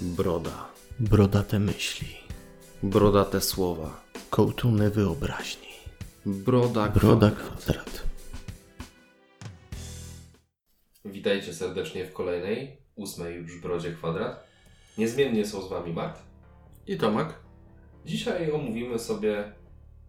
Broda. Brodate myśli, Brodate słowa. kołtuny wyobraźni. Broda. Broda kwadrat. kwadrat. Witajcie serdecznie w kolejnej, ósmej już Brodzie Kwadrat. Niezmiennie są z Wami Mart. I Tomek? Dzisiaj omówimy sobie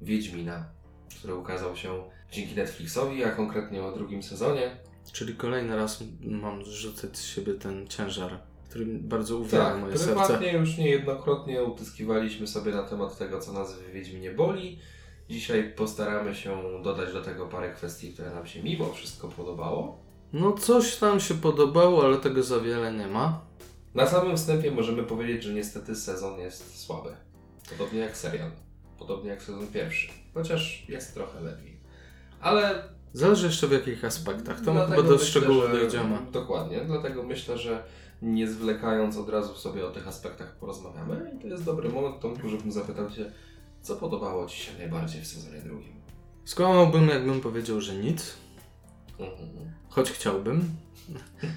Wiedźmina, który ukazał się dzięki Netflixowi, a konkretnie o drugim sezonie. Czyli kolejny raz mam zrzucać z siebie ten ciężar, który bardzo uwiera Tak, moje serce. prywatnie już niejednokrotnie utyskiwaliśmy sobie na temat tego, co nas w Wiedźminie boli. Dzisiaj postaramy się dodać do tego parę kwestii, które nam się mimo wszystko podobało. No coś tam się podobało, ale tego za wiele nie ma. Na samym wstępie możemy powiedzieć, że niestety sezon jest słaby. Podobnie jak serial. Podobnie jak sezon pierwszy. Chociaż jest trochę lepiej. Ale Zależy jeszcze w jakich aspektach. To chyba do że- dojdziemy. Dokładnie. Dlatego myślę, że nie zwlekając od razu sobie o tych aspektach porozmawiamy. I to jest dobry moment, Tomku, żebym zapytał Cię, co podobało Ci się najbardziej w sezonie drugim? Skłamałbym, jakbym powiedział, że nic. Mhm. Choć chciałbym.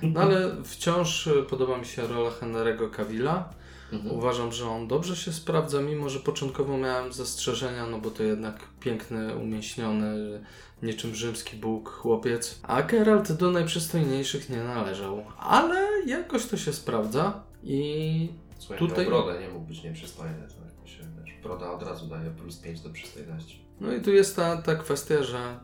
No ale wciąż podoba mi się rola Henry'ego Cavilla. Mhm. Uważam, że on dobrze się sprawdza, mimo że początkowo miałem zastrzeżenia, no bo to jednak piękny, umieśniony, niczym rzymski bóg chłopiec. A Geralt do najprzystojniejszych nie należał. Ale jakoś to się sprawdza i Słuchaj, Tutaj- Tutaj... brodę nie mógł być nieprzystojny. To jakoś, wiesz, broda od razu daje plus 5 do przystojności. No i tu jest ta, ta kwestia, że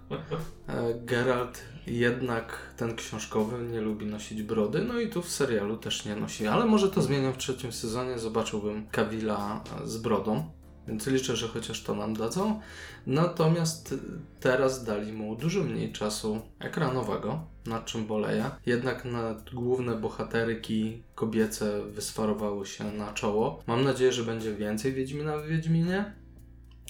e, Geralt jednak ten książkowy nie lubi nosić brody, no i tu w serialu też nie nosi, ale może to zmienią w trzecim sezonie, zobaczyłbym Kawila z brodą, więc liczę, że chociaż to nam dadzą. Natomiast teraz dali mu dużo mniej czasu ekranowego, nad czym boleję. Jednak na główne bohaterki kobiece wysfarowały się na czoło. Mam nadzieję, że będzie więcej Wiedźmina w Wiedźminie.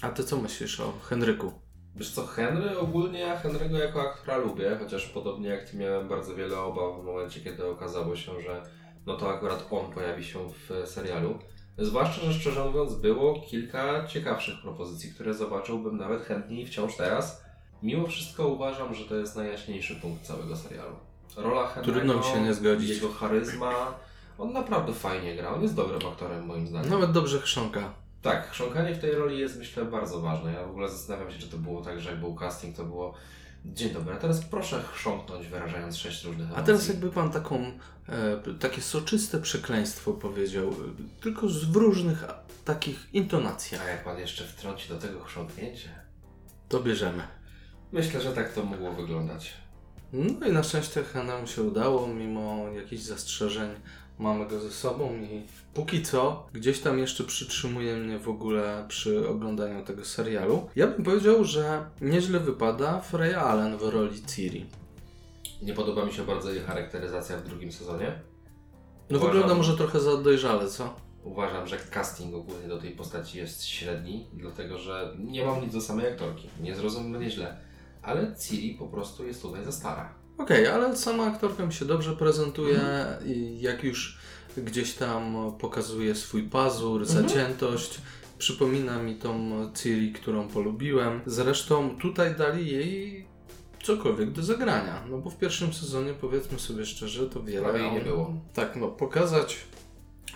A ty co myślisz o Henryku? Wiesz co, Henry ogólnie ja Henry'ego jako aktora lubię, chociaż podobnie jak ty miałem bardzo wiele obaw w momencie, kiedy okazało się, że no to akurat on pojawi się w serialu. Zwłaszcza, że szczerze mówiąc było kilka ciekawszych propozycji, które zobaczyłbym nawet chętniej wciąż teraz. Mimo wszystko uważam, że to jest najjaśniejszy punkt całego serialu. Rola Henry'ego, Trudno mi się nie zgodzić. jego charyzma, on naprawdę fajnie gra, on jest dobrym aktorem moim zdaniem. Nawet dobrze chrząka. Tak, chrząkanie w tej roli jest myślę bardzo ważne. Ja w ogóle zastanawiam się, czy to było tak, że jak był casting, to było dzień dobry, a teraz proszę chrząknąć wyrażając sześć różnych emocji. A teraz jakby pan taką, e, takie soczyste przekleństwo powiedział, e, tylko z, w różnych a, takich intonacjach. A jak pan jeszcze wtrąci do tego chrząknięcie? To bierzemy. Myślę, że tak to mogło wyglądać. No i na szczęście nam się udało, mimo jakichś zastrzeżeń mamy go ze sobą i póki co gdzieś tam jeszcze przytrzymuje mnie w ogóle przy oglądaniu tego serialu. Ja bym powiedział, że nieźle wypada Freya Allen w roli Ciri. Nie podoba mi się bardzo jej charakteryzacja w drugim sezonie. No Uważam- wygląda może trochę za dojrzale, co? Uważam, że casting ogólnie do tej postaci jest średni, dlatego że nie mam nic do samej aktorki. Nie zrozum mnie źle. Ale Ciri po prostu jest tutaj za stara. Okej, ale sama aktorka mi się dobrze prezentuje i jak już gdzieś tam pokazuje swój pazur, zaciętość. Przypomina mi tą Ciri, którą polubiłem. Zresztą tutaj dali jej cokolwiek do zagrania. No bo w pierwszym sezonie, powiedzmy sobie szczerze, to wiele Prawie jej nie było. Tak, no pokazać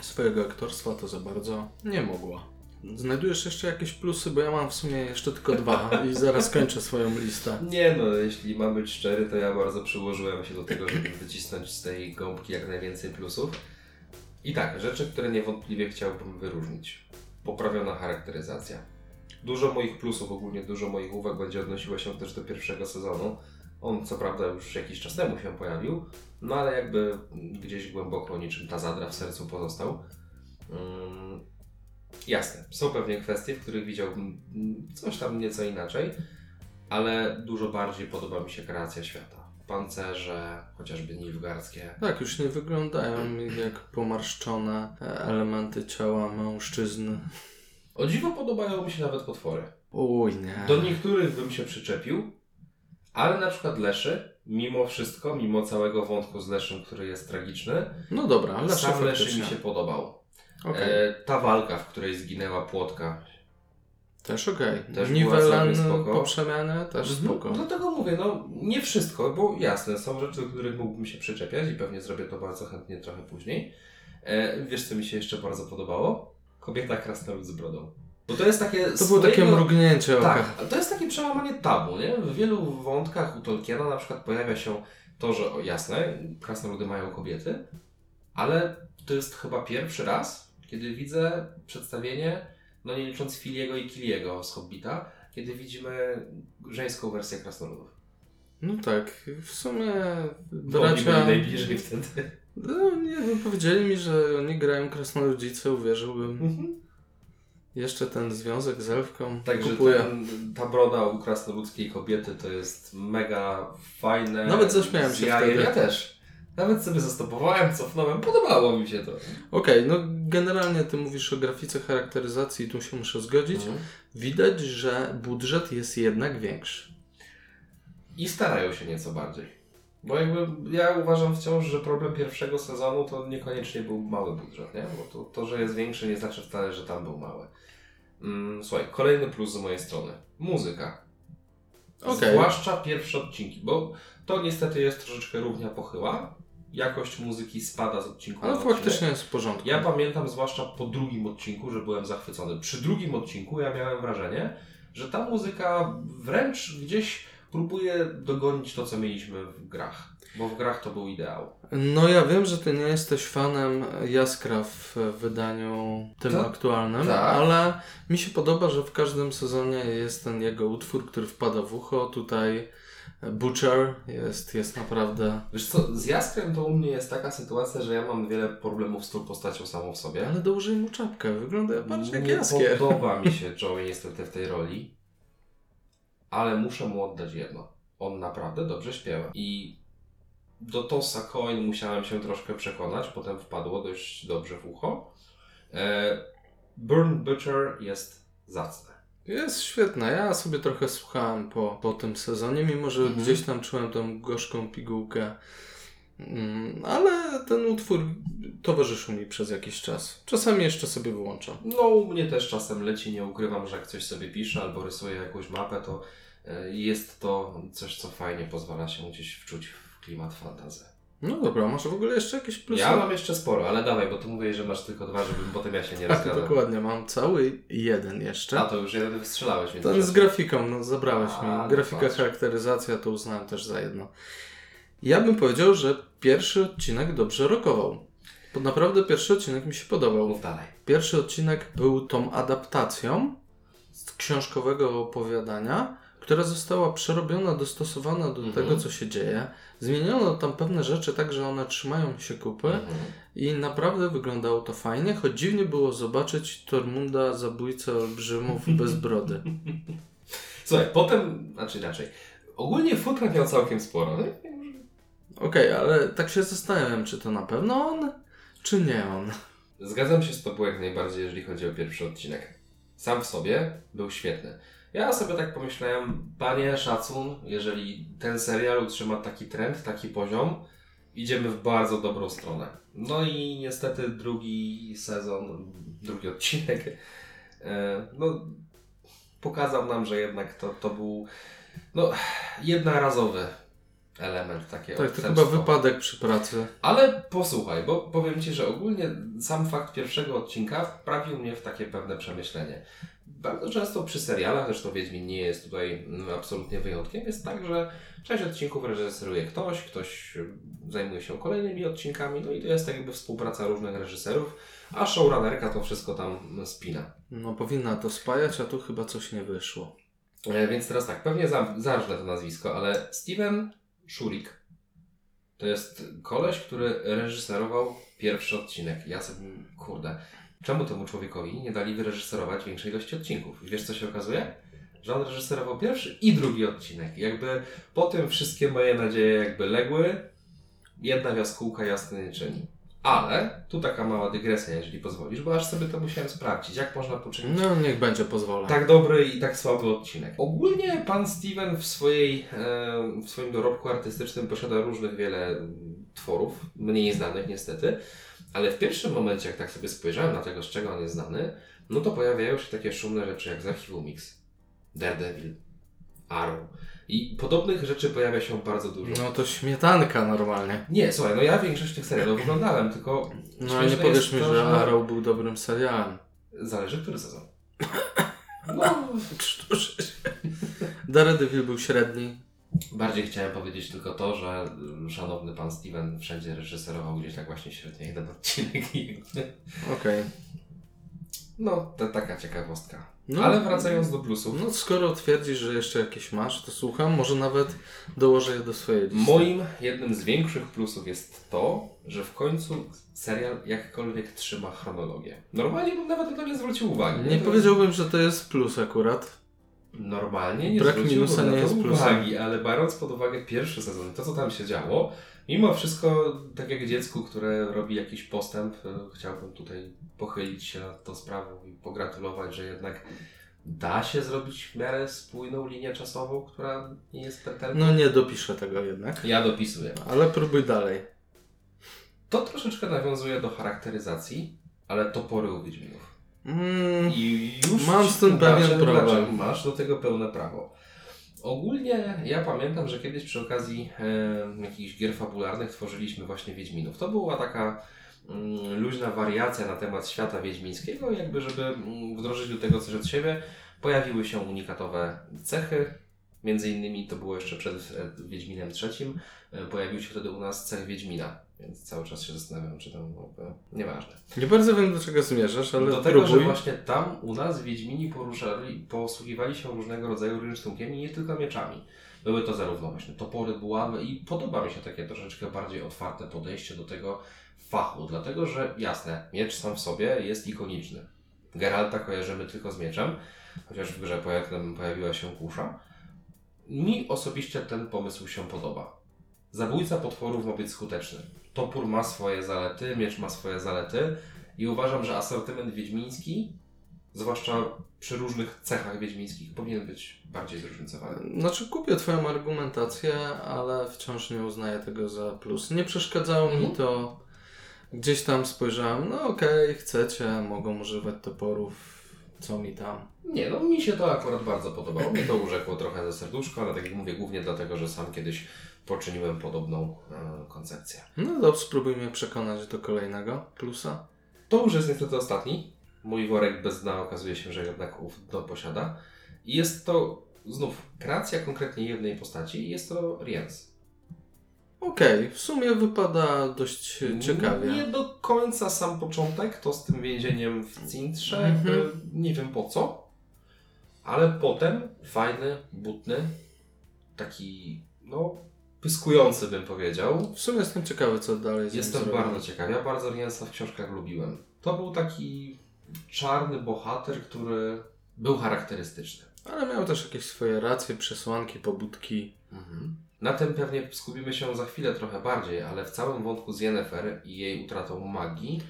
swojego aktorstwa to za bardzo nie mogła. Znajdujesz jeszcze jakieś plusy, bo ja mam w sumie jeszcze tylko dwa i zaraz kończę swoją listę. Nie no, jeśli mam być szczery, to ja bardzo przyłożyłem się do tego, żeby wycisnąć z tej gąbki jak najwięcej plusów. I tak, rzeczy, które niewątpliwie chciałbym wyróżnić. Poprawiona charakteryzacja. Dużo moich plusów, ogólnie dużo moich uwag będzie odnosiło się też do pierwszego sezonu. On co prawda już jakiś czas temu się pojawił, no ale jakby gdzieś głęboko niczym ta zadra w sercu pozostał. Mm, jasne, są pewnie kwestie, w których widziałbym coś tam nieco inaczej, ale dużo bardziej podoba mi się kreacja świata. Pancerze, chociażby nilfgaardzkie. Tak, już nie wyglądają jak pomarszczone elementy ciała mężczyzn. O dziwo podobają mi się nawet potwory. Uj, nie. Do niektórych bym się przyczepił, ale na przykład Leszy, mimo wszystko, mimo całego wątku z Leszym, który jest tragiczny, No dobra, ale sam Leszy mi się podobał. Okej, E, ta walka, w której zginęła płotka. też okej. też była Niwelan po przemianie też Mhm. spoko. Dlatego mówię, no nie wszystko, bo jasne, są rzeczy, do których mógłbym się przyczepiać i pewnie zrobię to bardzo chętnie trochę później. E, wiesz, co mi się jeszcze bardzo podobało? Kobieta krasnolud z brodą. Bo to jest takie... To było takie mrugnięcie oka. Tak, to jest takie przełamanie tabu, nie? W wielu wątkach u Tolkiena na przykład pojawia się to, że o, jasne, krasnoludy mają kobiety, ale to jest chyba pierwszy raz, kiedy widzę przedstawienie, no nie licząc Filiego i Kiliego z Hobbita, kiedy widzimy żeńską wersję krasnoludów. No tak, w sumie bracia... najbliżej wtedy. No, nie wiem, powiedzieli mi, że oni grają krasnoludzice, uwierzyłbym. Jeszcze ten związek z elfką Także kupuję. ten, ta broda u krasnoludzkiej kobiety to jest mega fajne. Nawet zaśmiałem się wtedy. Ja też. Nawet sobie zastopowałem, cofnąłem. Podobało mi się to. Okej, no generalnie ty mówisz o grafice charakteryzacji, tu się muszę zgodzić. Mhm. Widać, że budżet jest jednak większy. I starają się nieco bardziej. Bo jakby ja uważam wciąż, że problem pierwszego sezonu to niekoniecznie był mały budżet, nie? Bo to, to że jest większy nie znaczy wcale, że tam był mały. Mm, słuchaj, kolejny plus z mojej strony. Muzyka. Okej. Zwłaszcza pierwsze odcinki, bo to niestety jest troszeczkę równia pochyła. Jakość muzyki spada z odcinku Ale na odcinek. faktycznie jest w porządku. Ja pamiętam zwłaszcza po drugim odcinku, że byłem zachwycony. Przy drugim odcinku ja miałem wrażenie, że ta muzyka wręcz gdzieś próbuje dogonić to, co mieliśmy w grach. Bo w grach to był ideał. No ja wiem, że ty nie jesteś fanem Jaskra w wydaniu tym To- aktualnym, tak. ale mi się podoba, że w każdym sezonie jest ten jego utwór, który wpada w ucho. Tutaj Butcher jest, jest naprawdę... Wiesz co, z Jaskrem to u mnie jest taka sytuacja, że ja mam wiele problemów z tą postacią samą w sobie. Ale dołożyj mu czapkę, wygląda bardziej jak Nie Jaskier. podoba mi się Joey niestety w tej roli, ale muszę mu oddać jedno. On naprawdę dobrze śpiewa. I do Tossa Coin musiałem się troszkę przekonać, potem wpadło dość dobrze w ucho. E, Burn Butcher jest zacny. Jest świetna. Ja sobie trochę słuchałem po, po tym sezonie, mimo że Mhm. gdzieś tam czułem tą gorzką pigułkę. Mm, ale ten utwór towarzyszył mi przez jakiś czas. Czasami jeszcze sobie wyłączam. No, u mnie też czasem leci, nie ukrywam, że jak coś sobie piszę albo rysuję jakąś mapę, to e, jest to coś, co fajnie pozwala się gdzieś wczuć w klimat fantazy. No dobra, masz w ogóle jeszcze jakieś plusy? Ja mam jeszcze sporo, ale dawaj, bo tu mówię, że masz tylko dwa, żebym potem ja się nie Tak, rozgadał. dokładnie, mam cały jeden jeszcze. A to już jeden wystrzelałeś. więc Ten z grafiką, no zabrałeś A, mi. no Grafika, patrz. charakteryzacja to uznałem też za jedno. Ja bym powiedział, że pierwszy odcinek dobrze rokował. Bo naprawdę pierwszy odcinek mi się podobał. Mów dalej. Pierwszy odcinek był tą adaptacją z książkowego opowiadania, która została przerobiona, dostosowana do Mhm. tego, co się dzieje. Zmieniono tam pewne rzeczy tak, że one trzymają się kupy Mhm. i naprawdę wyglądało to fajnie, choć dziwnie było zobaczyć Tormunda, zabójcę olbrzymów bez brody. Słuchaj, potem, znaczy inaczej. Ogólnie futra miał całkiem sporo. nie? Okej, ale tak się zastanawiam, czy to na pewno on, czy nie on. Zgadzam się z Tobą jak najbardziej, jeżeli chodzi o pierwszy odcinek. Sam w sobie był świetny. Ja sobie tak pomyślałem, panie szacun, jeżeli ten serial utrzyma taki trend, taki poziom, idziemy w bardzo dobrą stronę. No i niestety drugi sezon, drugi odcinek, e, no, pokazał nam, że jednak to, to był no, jednorazowy element takie Tak, to chyba wypadek przy pracy. Ale posłuchaj, bo powiem Ci, że ogólnie sam fakt pierwszego odcinka wprawił mnie w takie pewne przemyślenie. Bardzo często przy serialach, zresztą Wiedźmin nie jest tutaj mm, absolutnie wyjątkiem, jest tak, że część odcinków reżyseruje ktoś, ktoś zajmuje się kolejnymi odcinkami, no i to jest tak jakby współpraca różnych reżyserów, a showrunnerka to wszystko tam spina. No powinna to spajać, a tu chyba coś nie wyszło. E, Więc teraz tak, pewnie za- zarżnę to nazwisko, ale Steven Shurik to jest koleś, który reżyserował pierwszy odcinek. Ja sobie, kurde, czemu temu człowiekowi nie dali wyreżyserować większej ilości odcinków? I wiesz co się okazuje? Że on reżyserował pierwszy i drugi odcinek. Jakby po tym wszystkie moje nadzieje jakby legły. Jedna jaskółka jasny nie czyni. Ale tu taka mała dygresja, jeżeli pozwolisz, bo aż sobie to musiałem sprawdzić, jak można poczynić No niech będzie, pozwolę. tak dobry i tak słaby odcinek. Ogólnie pan Steven w, swojej, w swoim dorobku artystycznym posiada różnych wiele tworów, mniej znanych niestety, ale w pierwszym momencie, jak tak sobie spojrzałem na tego, z czego on jest znany, no to pojawiają się takie szumne rzeczy jak z Archiwum Mix, Daredevil, Arrow. I podobnych rzeczy pojawia się bardzo dużo. No to śmietanka normalnie. Nie, słuchaj, no ja większość tych serialów oglądałem, tylko No nie powiesz mi, to, że Arrow był dobrym serialem. Zależy, który sezon. No, się. Daredevil był średni. bardziej chciałem powiedzieć tylko to, że y, szanowny pan Steven wszędzie reżyserował gdzieś tak właśnie średnio jeden odcinek Okej. no, to taka ciekawostka. No. Ale wracając do plusów. No skoro twierdzisz, że jeszcze jakieś masz, to słucham. Może nawet dołożę je do swojej listy. Moim jednym z większych plusów jest to, że w końcu serial jakkolwiek trzyma chronologię. Normalnie bym nawet na to nie zwrócił uwagi. Nie powiedziałbym, że to jest plus akurat. Normalnie nie Brak zwróciłbym minusa nie to jest plusem. uwagi, ale biorąc pod uwagę pierwszy sezon, to co tam się działo, mimo wszystko, tak jak dziecku, które robi jakiś postęp, e, chciałbym tutaj pochylić się nad tą sprawą i pogratulować, że jednak da się zrobić w miarę spójną linię czasową, która nie jest pętelką. No nie dopiszę tego jednak. Ja dopisuję. Ale próbuj dalej. To troszeczkę nawiązuje do charakteryzacji, ale topory u Wiedźminów. Mm, I już Mam z tym pewien problem. Masz do tego pełne prawo. Ogólnie ja pamiętam, że kiedyś przy okazji e, jakichś gier fabularnych tworzyliśmy właśnie Wiedźminów. To była taka mm, luźna wariacja na temat świata wiedźmińskiego, jakby żeby mm, wdrożyć do tego coś od siebie. Pojawiły się unikatowe cechy. Między innymi to było jeszcze przed e, Wiedźminem trzecim. E, pojawił się wtedy u nas cech Wiedźmina, więc cały czas się zastanawiam, czy tam... e, Nieważne. nie bardzo wiem, do czego zmierzasz, ale Do tego, że próbuj. właśnie tam u nas Wiedźmini poruszali, posługiwali się różnego rodzaju rynsztunkiem i nie tylko mieczami. Były to zarówno właśnie topory, buławy i podoba mi się takie troszeczkę bardziej otwarte podejście do tego fachu, dlatego że jasne, miecz sam w sobie jest ikoniczny. Geralta kojarzymy tylko z mieczem, chociaż w grze pojawi- pojawiła się kusza. Mi osobiście ten pomysł się podoba. Zabójca potworów ma być skuteczny. Topór ma swoje zalety, miecz ma swoje zalety i uważam, że asortyment wiedźmiński, zwłaszcza przy różnych cechach wiedźmińskich, powinien być bardziej zróżnicowany. Znaczy kupię twoją argumentację, ale wciąż nie uznaję tego za plus. Nie przeszkadzało mi Mhm. to. Gdzieś tam spojrzałem, no okej, chcecie, mogą używać toporów, co mi tam. Nie, no mi się to akurat bardzo podobało. Mnie to urzekło trochę ze serduszka, ale tak jak mówię, głównie dlatego, że sam kiedyś poczyniłem podobną e, koncepcję. No dobrze, spróbuj mnie przekonać do kolejnego plusa. To już jest niestety ostatni. Mój worek bez dna okazuje się, że jednak ów dno posiada. I jest to znów kreacja konkretnie jednej postaci i jest to Riens. Okej, w sumie wypada dość ciekawie. Nie do końca sam początek, to z tym więzieniem w Cintrze, Mhm. jakby nie wiem po co, ale potem fajny, butny, taki, no, pyskujący bym powiedział. W sumie jestem ciekawy, co dalej Jestem bardzo ciekaw. Ja bardzo Riensa w książkach lubiłem. To był taki czarny bohater, który był charakterystyczny. Ale miał też jakieś swoje racje, przesłanki, pobudki. Na tym pewnie skupimy się za chwilę trochę bardziej, ale w całym wątku z Yennefer i jej utratą magii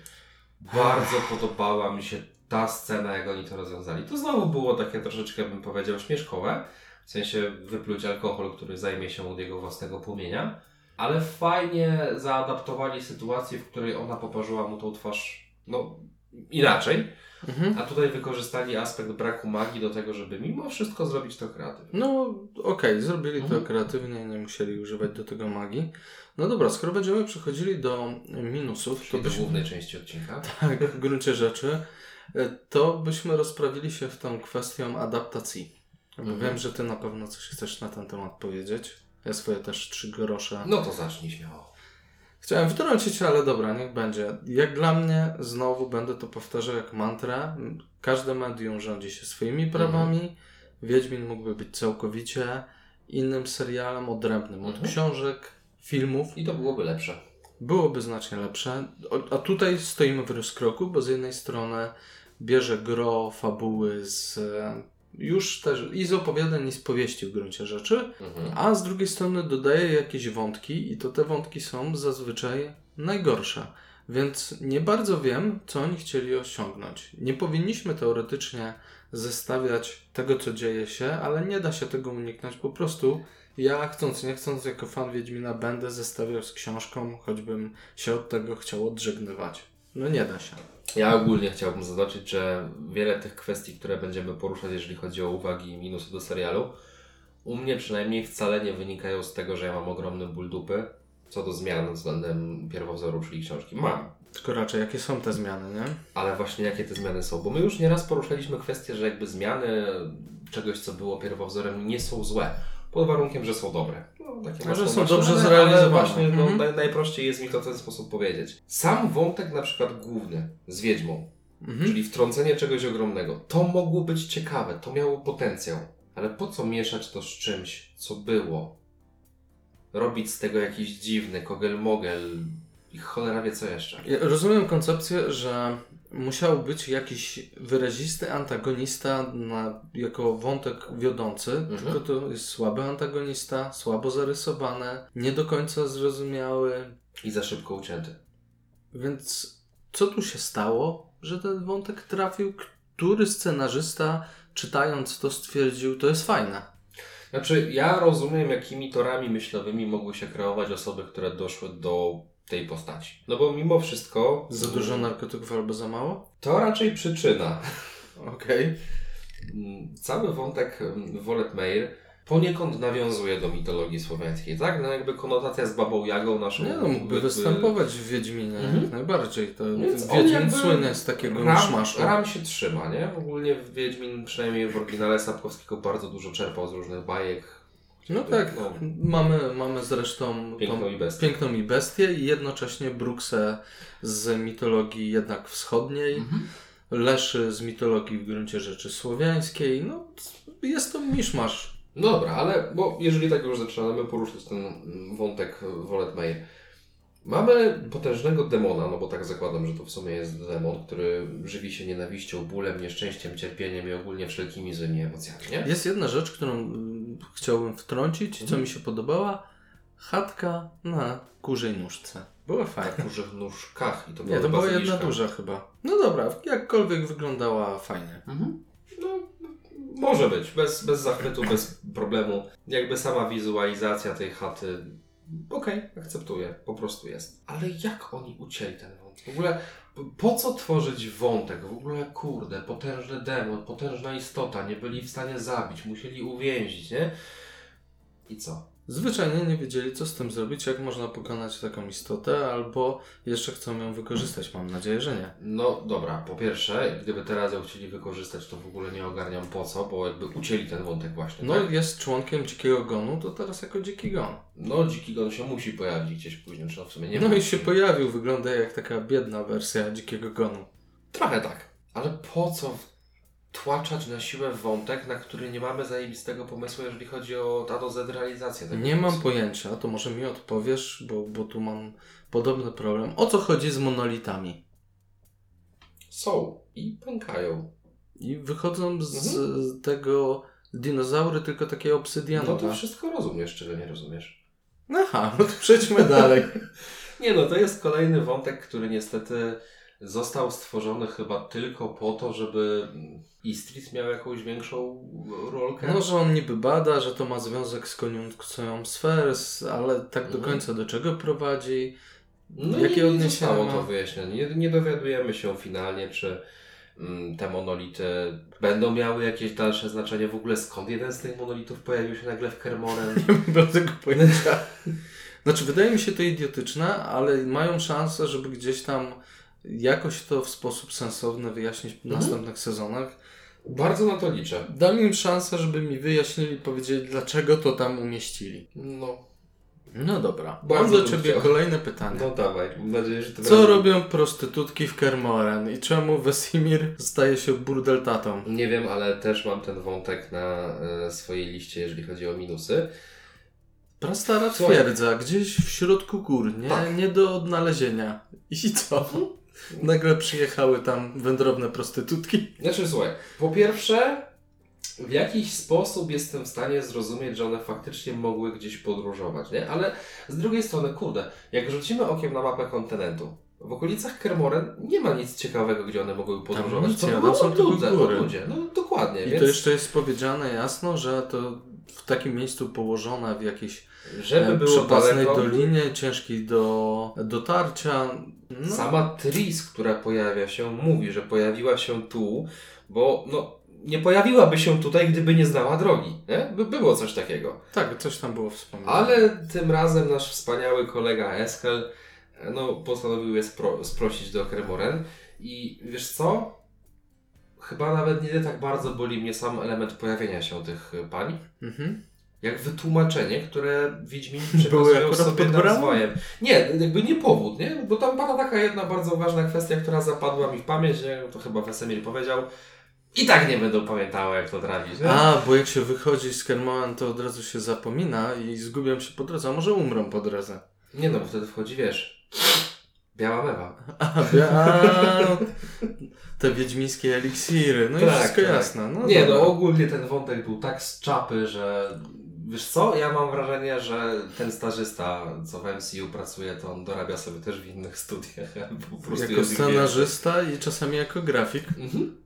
bardzo podobała mi się ta scena, jak oni to rozwiązali. To znowu było takie troszeczkę, bym powiedział, śmieszkowe, w sensie wypluć alkohol, który zajmie się od jego własnego płomienia, ale fajnie zaadaptowali sytuację, w której ona poparzyła mu tą twarz, no, inaczej, Mhm. a tutaj wykorzystali aspekt braku magii do tego, żeby mimo wszystko zrobić to kreatywnie. No, okej, zrobili Mhm. to kreatywnie, nie musieli używać do tego magii. No dobra, skoro będziemy przechodzili do minusów, to Czyli do byśmy, głównej części odcinka. tak, w gruncie rzeczy, e, to byśmy rozprawili się w tą kwestią adaptacji. Mhm. wiem, że ty na pewno coś chcesz na ten temat powiedzieć. Ja swoje też trzy grosze. No to zacznij śmiało. Chciałem wtrącić, ale dobra, niech będzie. Jak dla mnie, znowu będę to powtarzał jak mantrę, każde medium rządzi się swoimi prawami. Wiedźmin mógłby być całkowicie innym serialem, odrębnym od Mhm. książek, filmów. I to byłoby lepsze. Byłoby znacznie lepsze. A tutaj stoimy w rozkroku, bo z jednej strony bierze gro fabuły z już też i z opowiadań, i z powieści w gruncie rzeczy, Mhm. a z drugiej strony dodaje jakieś wątki i to te wątki są zazwyczaj najgorsze. Więc nie bardzo wiem, co oni chcieli osiągnąć. Nie powinniśmy teoretycznie zestawiać tego, co dzieje się, ale nie da się tego uniknąć. Po prostu ja, chcąc nie chcąc, jako fan Wiedźmina, będę zestawiał z książką, choćbym się od tego chciał odżegnywać. No nie da się. Ja ogólnie chciałbym zaznaczyć, że wiele tych kwestii, które będziemy poruszać, jeżeli chodzi o uwagi i minusy do serialu, u mnie przynajmniej wcale nie wynikają z tego, że ja mam ogromny ból dupy co do zmian względem pierwowzoru, czyli książki. Mam. Tylko raczej jakie są te zmiany, nie? Ale właśnie jakie te zmiany są? Bo my już nieraz poruszaliśmy kwestię, że jakby zmiany czegoś, co było pierwowzorem, nie są złe. Pod warunkiem, że są dobre. No, takie że są dobrze zrealizowane. właśnie no, Mhm. naj, najprościej jest mi to w ten sposób powiedzieć. Sam wątek na przykład główny z Wiedźmą, Mhm. czyli wtrącenie czegoś ogromnego, to mogło być ciekawe, to miało potencjał. Ale po co mieszać to z czymś, co było? Robić z tego jakiś dziwny kogel-mogel i cholera wie co jeszcze. Ja rozumiem koncepcję, że musiał być jakiś wyrazisty antagonista na, jako wątek wiodący, Mhm. tylko to jest słaby antagonista, słabo zarysowane, nie do końca zrozumiały, I za szybko ucięty. więc co tu się stało, że ten wątek trafił? Który scenarzysta czytając to stwierdził, to jest fajne. Znaczy, ja rozumiem, jakimi torami myślowymi mogły się kreować osoby, które doszły do tej postaci. No bo mimo wszystko. Za dużo narkotyków albo za mało? To raczej przyczyna. Okej. Mm, Cały wątek mm, Wolet Meir poniekąd nawiązuje do mitologii słowiańskiej, tak? No jakby konotacja z babą Jagą naszą. Nie no, mógłby występować w Wiedźminie, Mhm. jak najbardziej. To Więc Wiedźmin słynny z takiego Ram, ram się trzyma, nie? Ogólnie Wiedźmin, przynajmniej w oryginale Sapkowskiego, bardzo dużo czerpał z różnych bajek. No tak, No, mamy, mamy zresztą Piękną tą i bestię. piękną i bestię i jednocześnie Bruksę z mitologii jednak wschodniej, Mhm. Leszy z mitologii w gruncie rzeczy słowiańskiej. No, jest to miszmasz. No dobra, ale bo jeżeli tak już zaczynamy poruszać ten wątek Wolet Meir. Mamy potężnego demona, no bo tak zakładam, że to w sumie jest demon, który żywi się nienawiścią, bólem, nieszczęściem, cierpieniem i ogólnie wszelkimi złymi emocjami, nie? Jest jedna rzecz, którą mm, chciałbym wtrącić, co Mhm. mi się podobała. Chatka na kurzej nóżce. Była fajna. Na dużych nóżkach i to Nie, była to była jedna duża chyba. No dobra, jakkolwiek wyglądała fajnie. Mhm. No, może być, bez, bez zachwytu, bez problemu. Jakby sama wizualizacja tej chaty, okej, akceptuję, po prostu jest. Ale jak oni ucięli ten wątek? W ogóle, po co tworzyć wątek? W ogóle, kurde, potężny demon, potężna istota, nie byli w stanie zabić, musieli uwięzić, nie? I co? Zwyczajnie nie wiedzieli, co z tym zrobić, jak można pokonać taką istotę, albo jeszcze chcą ją wykorzystać. Mam nadzieję, że nie. No dobra, po pierwsze, gdyby teraz ją chcieli wykorzystać, to w ogóle nie ogarniam po co, bo jakby ucięli ten wątek właśnie, No, tak? jest członkiem dzikiego gonu, to teraz jako dziki gon. No, dziki gon się musi pojawić gdzieś później, czy no w sumie nie no i się pojawił, wygląda jak taka biedna wersja dzikiego gonu. Trochę tak. Ale po co tłaczać na siłę wątek, na który nie mamy zajebistego pomysłu, jeżeli chodzi o A do Z realizację tego Nie mam pomysłu? pojęcia, to może mi odpowiesz, bo, bo tu mam podobny problem. O co chodzi z monolitami? Są i pękają. I wychodzą z tego dinozaury tylko takie No obsydianowe. to wszystko rozumiesz, czego nie rozumiesz. Aha, no to przejdźmy dalej. Nie no, to jest kolejny wątek, który niestety został stworzony chyba tylko po to, żeby Istris miał jakąś większą rolkę. No, że on niby bada, że to ma związek z koniunkcją sfers, ale tak do Mhm. końca do czego prowadzi? No Jakie i nie odniesienia zostało ma? to wyjaśnione. Nie, nie dowiadujemy się finalnie, czy mm, te monolity będą miały jakieś dalsze znaczenie. W ogóle skąd jeden z tych monolitów pojawił się nagle w Kermoren? Nie mam tego pojęcia. Znaczy, wydaje mi się to idiotyczne, ale mają szansę, żeby gdzieś tam jakoś to w sposób sensowny wyjaśnić w Mhm. następnych sezonach. Bardzo na to liczę. Dam im szansę, żeby mi wyjaśnili, powiedzieli, dlaczego to tam umieścili. No, No dobra. Bardzo Mam do ciebie chciał. kolejne pytanie. no dawaj. Mam nadzieję, że to Co robią prostytutki w Kermoren i czemu Wesimir staje się burdeltatą? Nie wiem, ale też mam ten wątek na e, swojej liście, jeżeli chodzi o minusy. Prastara twierdza, gdzieś w środku gór, nie, Tak. nie do odnalezienia. I co? Nagle przyjechały tam wędrowne prostytutki. Znaczy, słuchaj, po pierwsze, w jakiś sposób jestem w stanie zrozumieć, że one faktycznie mogły gdzieś podróżować, nie? Ale z drugiej strony, kurde, jak rzucimy okiem na mapę kontynentu, w okolicach Kermoren nie ma nic ciekawego, gdzie one mogły podróżować. nic to nie tam są odludzie, góry. odludzie. No dokładnie, I więc to jeszcze jest powiedziane jasno, że to w takim miejscu położone w jakiejś żeby e, było przepasnej daleko, dolinie, ciężkiej do dotarcia. No, Sama Tris, która pojawia się, mówi, że pojawiła się tu, bo no, nie pojawiłaby się tutaj, gdyby nie znała drogi. Nie? By było coś takiego. Tak, coś tam było wspomniane. Ale tym razem nasz wspaniały kolega Eskel e, no, postanowił je spro, sprosić do Kremoren. I wiesz co? Chyba nawet nie tak bardzo boli mnie sam element pojawienia się tych e, pań, Mhm. jak wytłumaczenie, które Wiedźmini Były przekazują sobie nawzajem. Nie, jakby nie powód, nie? Bo tam pada taka jedna bardzo ważna kwestia, która zapadła mi w pamięć, nie? To chyba Wesemir powiedział. I tak nie będą pamiętały, jak to trafić, nie? A, bo jak się wychodzi z Kermoan, to od razu się zapomina i zgubią się po drodze, a może umrą po drodze. Nie no, bo wtedy wchodzi, wiesz, biała mewa. A, bia- te wiedźmińskie eliksiry, no i Tak, wszystko tak. jasne. No nie, dobra. no ogólnie ten wątek był tak z czapy, że wiesz co, ja mam wrażenie, że ten stażysta, co w MCU pracuje, to on dorabia sobie też w innych studiach. albo Po prostu Jako scenarzysta i czasami jako grafik. Mhm.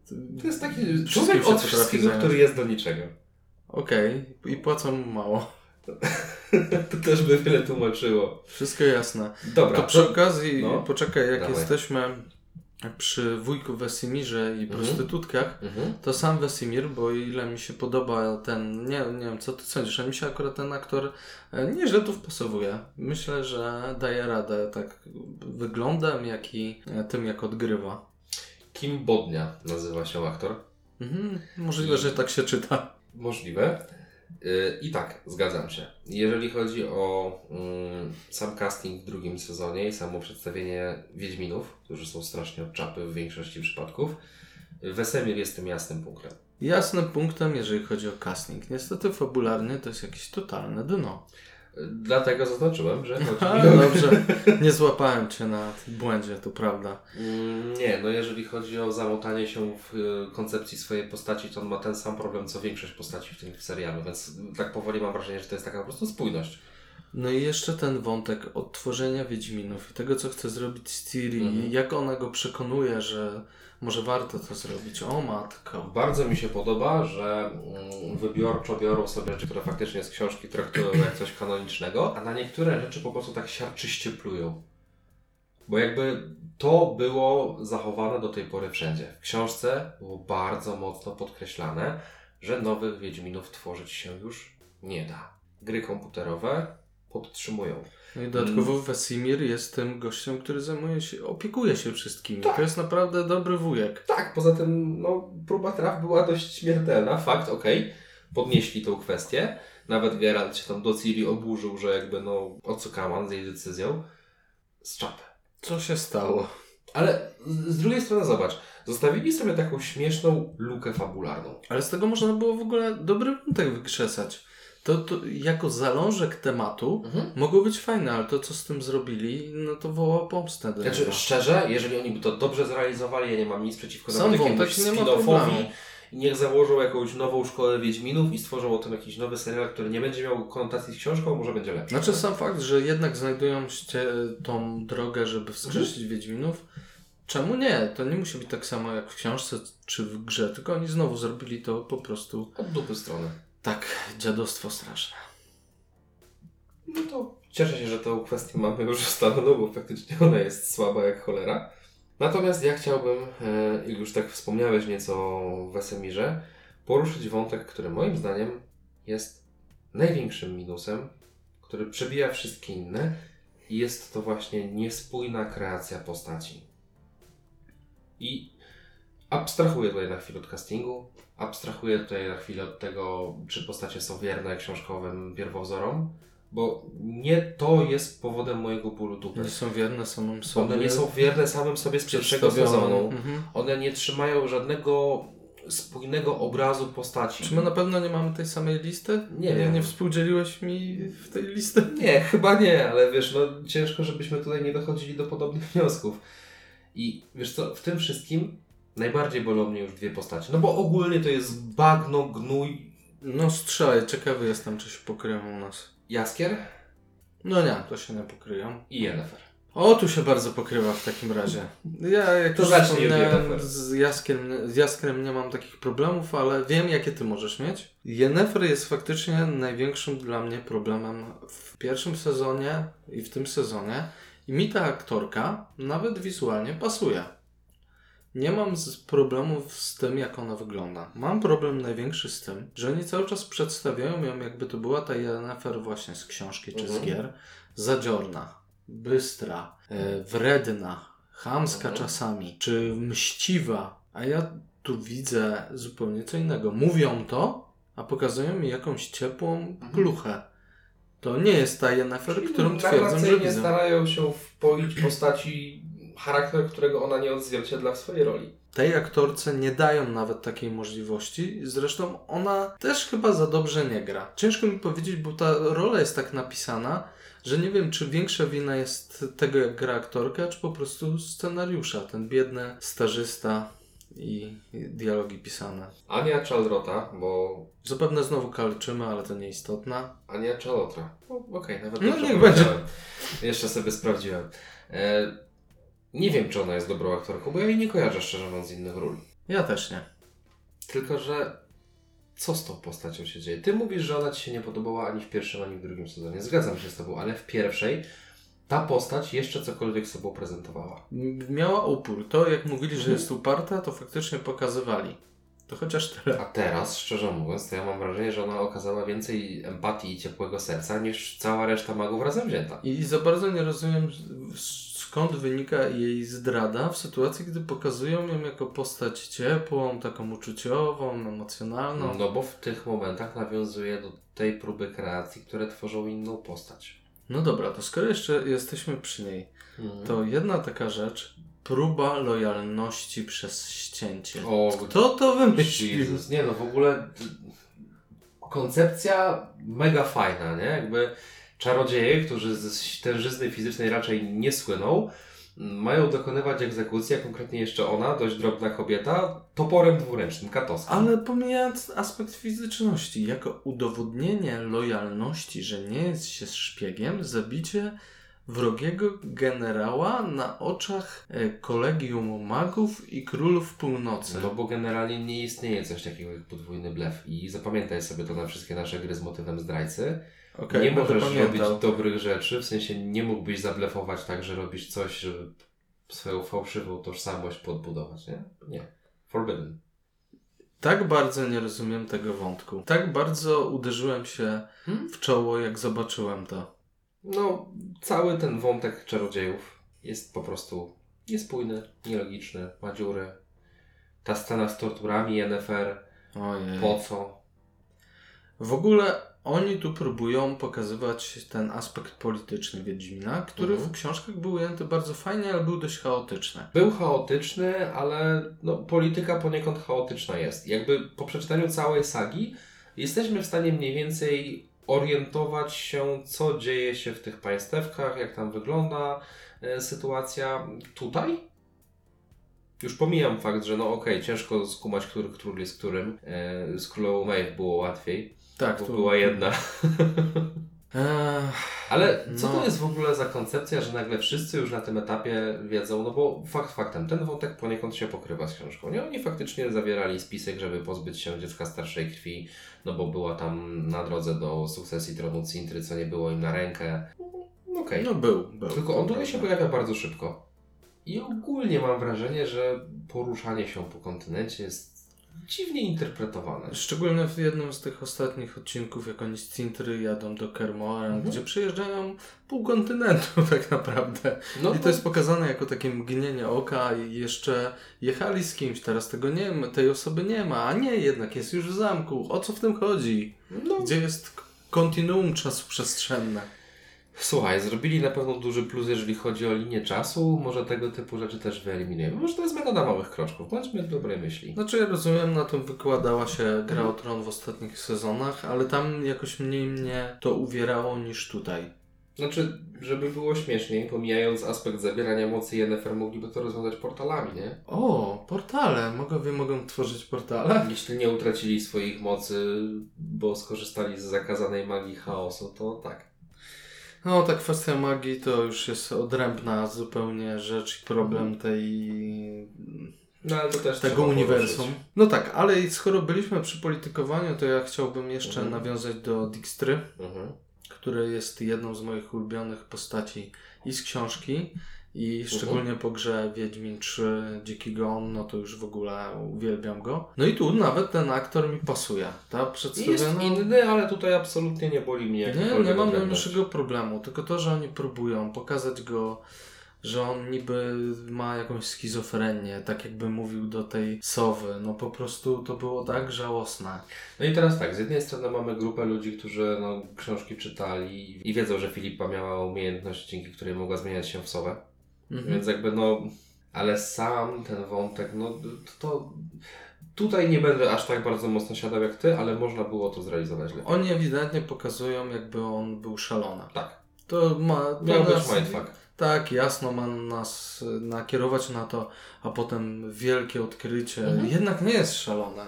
To jest taki człowiek od wszystkiego, zająć. który jest do niczego. Okej, i płacą mu mało. to też by wiele tłumaczyło. Wszystko jasne. Dobra, To przy okazji, no. poczekaj, jak Dawaj. jesteśmy przy wujku Wesimirze i Mhm. prostytutkach, Mhm. to sam Wesimir, bo o ile mi się podoba ten, nie, nie wiem co ty sądzisz, ale mi się akurat ten aktor e, nieźle tu wpasowuje. Myślę, że daje radę tak wyglądem, jak i e, tym, jak odgrywa. Kim Bodnia nazywa się aktor. Mhm, możliwe, że tak się czyta. Możliwe. Yy, I tak, zgadzam się. Jeżeli chodzi o mm, sam casting w drugim sezonie i samo przedstawienie Wiedźminów, którzy są strasznie od czapy w większości przypadków, Wesemir jest tym jasnym punktem. Jasnym punktem, jeżeli chodzi o casting. Niestety fabularnie to jest jakieś totalne dno. Dlatego zaznaczyłem, że chodzi mi o... dobrze, nie złapałem cię na błędzie, to prawda. Mm, Nie, no jeżeli chodzi o zamotanie się w y, koncepcji swojej postaci, to on ma ten sam problem, co większość postaci w tym serialu, więc tak powoli mam wrażenie, że to jest taka po prostu spójność. No i jeszcze ten wątek odtworzenia Wiedźminów i tego, co chce zrobić z Ciri Mhm. i jak ona go przekonuje, że może warto to zrobić. O matko. Bardzo mi się podoba, że mm, wybiorczo biorą sobie rzeczy, które faktycznie z książki traktują jak coś kanonicznego, a na niektóre rzeczy po prostu tak siarczyście plują. Bo jakby to było zachowane do tej pory wszędzie. W książce było bardzo mocno podkreślane, że nowych Wiedźminów tworzyć się już nie da. Gry komputerowe podtrzymują. No i dodatkowo Wesimir jest tym gościem, który zajmuje się, opiekuje się wszystkimi. Tak. To jest naprawdę dobry wujek. Tak, poza tym no, próba traf była dość śmiertelna. Fakt, okej, podnieśli tą kwestię. Nawet Geralt się tam do Ciri oburzył, że jakby no, o co kaman z jej decyzją. Z czapy. Co się stało? Ale z z drugiej strony zobacz, zostawili sobie taką śmieszną lukę fabularną. Ale z tego można było w ogóle dobry wątek wykrzesać. To, to jako zalążek tematu mogło być fajne, ale to co z tym zrobili, no to woła pomstę. Znaczy, szczerze, jeżeli oni by to dobrze zrealizowali, ja nie mam nic przeciwko Sam nawet jakiemuś nie ma spin-offowi. problemu. I Niech założą jakąś nową szkołę Wiedźminów i stworzą o tym jakiś nowy serial, który nie będzie miał konotacji z książką, może będzie lepszy. Znaczy sam fakt, że jednak znajdują ście tą drogę, żeby wskrzesić Wiedźminów, czemu nie? To nie musi być tak samo jak w książce czy w grze, tylko oni znowu zrobili to po prostu Od dupy strony. Tak, dziadostwo straszne. No to cieszę się, że tę kwestię mamy już ustaloną, bo faktycznie ona jest słaba jak cholera. Natomiast ja chciałbym, e, jak już tak wspomniałeś nieco o Wesemirze, poruszyć wątek, który moim zdaniem jest największym minusem, który przebija wszystkie inne i jest to właśnie niespójna kreacja postaci. I abstrahuję tutaj na chwilę od castingu, abstrahuję tutaj na chwilę od tego, czy postacie są wierne książkowym pierwowzorom, bo nie to jest powodem mojego bólu dupy. Nie są wierne samym sobie. One nie są wierne samym sobie z pierwszego sezonu. Mhm. One nie trzymają żadnego spójnego obrazu postaci. Czy my na pewno nie mamy tej samej listy? Nie nie, wiem. nie współdzieliłeś mi w tej listy? Nie, chyba nie, ale wiesz, no ciężko, żebyśmy tutaj nie dochodzili do podobnych wniosków. I wiesz co, w tym wszystkim najbardziej bolą mnie już dwie postacie. No bo ogólnie to jest bagno, gnój, No strzelaj, ciekawy jestem, czy się pokryją u nas. jaskier No nie, to się nie pokryją. i Yennefer. O, tu się bardzo pokrywa w takim razie. Ja, jak To już zacznij od wspomniałem, Yennefer. z Jaskiem, z Jaskrem nie mam takich problemów, ale wiem, jakie ty możesz mieć. Yennefer jest faktycznie największym dla mnie problemem w pierwszym sezonie i w tym sezonie. I mi ta aktorka nawet wizualnie pasuje. Nie mam z problemów z tym, jak ona wygląda. Mam problem największy z tym, że oni cały czas przedstawiają ją, jakby to była ta Yennefer właśnie z książki czy z Mhm. gier. Zadziorna, bystra, e, wredna, chamska Mhm. czasami, czy mściwa. A ja tu widzę zupełnie co innego. Mówią to, a pokazują mi jakąś ciepłą pluchę. To nie jest ta Yennefer, którą twierdzą, że widzę. starają się wpoić postaci charakter, którego ona nie odzwierciedla w swojej roli. tej aktorce nie dają nawet takiej możliwości. Zresztą ona też chyba za dobrze nie gra. Ciężko mi powiedzieć, bo ta rola jest tak napisana, że nie wiem, czy większa wina jest tego, jak gra aktorka, czy po prostu scenariusza. Ten biedny stażysta i dialogi pisane. Ania Czaldrota, bo Zapewne znowu kalczymy, ale to nieistotne. Ania Czalotra. No, Okej, nawet No, niech powiedziałem. Jeszcze sobie sprawdziłem. E, nie wiem, czy ona jest dobrą aktorką, bo ja jej nie kojarzę szczerze mówiąc z innych ról. Ja też nie. Tylko, że co z tą postacią się dzieje? Ty mówisz, że ona Ci się nie podobała ani w pierwszym, ani w drugim sezonie. Zgadzam się z Tobą, ale w pierwszej ta postać jeszcze cokolwiek sobą prezentowała. Miała upór. To, jak mówili, że jest uparta, to faktycznie pokazywali. To chociaż tyle. A teraz, szczerze mówiąc, to ja mam wrażenie, że ona okazała więcej empatii i ciepłego serca niż cała reszta magów razem wzięta. I za bardzo nie rozumiem, skąd wynika jej zdrada w sytuacji, gdy pokazują ją jako postać ciepłą, taką uczuciową, emocjonalną. No bo w tych momentach nawiązuje do tej próby kreacji, które tworzą inną postać. No dobra, to skoro jeszcze jesteśmy przy niej, Mhm. to jedna taka rzecz, próba lojalności przez ścięcie. O, Kto to wymyślił? Jezus, nie no, w ogóle koncepcja mega fajna, nie? Jakby czarodzieje, którzy z tężyzny fizycznej raczej nie słyną, mają dokonywać egzekucji, a konkretnie jeszcze ona, dość drobna kobieta, toporem dwuręcznym, katowskim. Ale pomijając aspekt fizyczności, jako udowodnienie lojalności, że nie jest się szpiegiem, zabicie wrogiego generała na oczach e, kolegium magów i królów północy. No bo generalnie nie istnieje coś takiego jak podwójny blef i zapamiętaj sobie to na wszystkie nasze gry z motywem zdrajcy. Okej, nie będę możesz robić dobrych rzeczy, w sensie nie mógłbyś zablefować tak, że robisz coś, żeby swoją fałszywą tożsamość podbudować, nie? Nie. Forbidden. Tak bardzo nie rozumiem tego wątku. Tak bardzo uderzyłem się Hmm? w czoło, jak zobaczyłem to. No, cały ten wątek czarodziejów jest po prostu niespójny, nielogiczny, ma dziury. Ta scena z torturami NFR, Ojej. po co? W ogóle oni tu próbują pokazywać ten aspekt polityczny Wiedźmina, który Mhm. w książkach był ujęty bardzo fajnie, ale był dość chaotyczny. Był chaotyczny, ale no, polityka poniekąd chaotyczna jest. Jakby po przeczytaniu całej sagi jesteśmy w stanie mniej więcej orientować się, co dzieje się w tych państewkach, jak tam wygląda e, sytuacja tutaj. Już pomijam fakt, że no okej, ciężko skumać, który król jest którym. E, z królową Maeve było łatwiej, Tak, tu była jedna. Ale co No. to jest w ogóle za koncepcja, że nagle wszyscy już na tym etapie wiedzą, no bo fakt faktem, ten wątek poniekąd się pokrywa z książką. Nie, oni faktycznie zawierali spisek, żeby pozbyć się dziecka starszej krwi, no bo była tam na drodze do sukcesji tronu Cintry, co nie było im na rękę. No, Okej. no był, był. Tylko on tutaj się pojawia bardzo szybko. I ogólnie mam wrażenie, że poruszanie się po kontynencie jest dziwnie interpretowane. Szczególnie w jednym z tych ostatnich odcinków, jak oni z Cintry jadą do Kermoren, Mhm. gdzie przejeżdżają pół kontynentu tak naprawdę. No I to jest pokazane jako takie mgnienie oka i jeszcze jechali z kimś, teraz tego nie ma, tej osoby nie ma, a nie, jednak jest już w zamku. O co w tym chodzi? no, Gdzie jest kontinuum czasu przestrzenne? Słuchaj, zrobili na pewno duży plus, jeżeli chodzi o linię czasu. Może tego typu rzeczy też wyeliminujemy. Może to jest metoda małych kroczków. Bądźmy dobrej myśli. Znaczy ja rozumiem, na tym wykładała się Gra o Tron w ostatnich sezonach, ale tam jakoś mniej mnie to uwierało niż tutaj. Znaczy, żeby było śmieszniej, pomijając aspekt zabierania mocy Yennefer, mogliby to rozwiązać portalami, nie? O, portale. Mogowie mogą tworzyć portale? Jeśli nie utracili swoich mocy, bo skorzystali z zakazanej magii chaosu, to tak. No, ta kwestia magii to już jest odrębna zupełnie rzecz i problem tej No ale to też tego uniwersum. poruszyć. No tak, ale skoro byliśmy przy politykowaniu, to ja chciałbym jeszcze Mhm. nawiązać do Dijkstry, Mhm. który jest jedną z moich ulubionych postaci i z książki, I szczególnie po grze Wiedźmin 3 Dziki Gon, no to już w ogóle uwielbiam go. No i tu nawet ten aktor mi pasuje. Ta Jest przedstawiona... inny, ale tutaj absolutnie nie boli mnie Nie, nie mam najmniejszego problemu, tylko to, że oni próbują pokazać go, że on niby ma jakąś schizofrenię, tak jakby mówił do tej sowy. No po prostu to było tak żałosne. No i teraz tak, z jednej strony mamy grupę ludzi, którzy no, książki czytali i wiedzą, że Filipa miała umiejętność, dzięki której mogła zmieniać się w sowę. Mhm. Więc jakby no, ale sam ten wątek, no to tutaj nie będę aż tak bardzo mocno siadał jak ty, ale można było to zrealizować lepiej. Oni ewidentnie pokazują, jakby on był szalony. Tak, To ma. To miał być nas- mindfuck. Tak, jasno ma nas nakierować na to, a potem wielkie odkrycie. Mhm. Jednak nie jest szalone.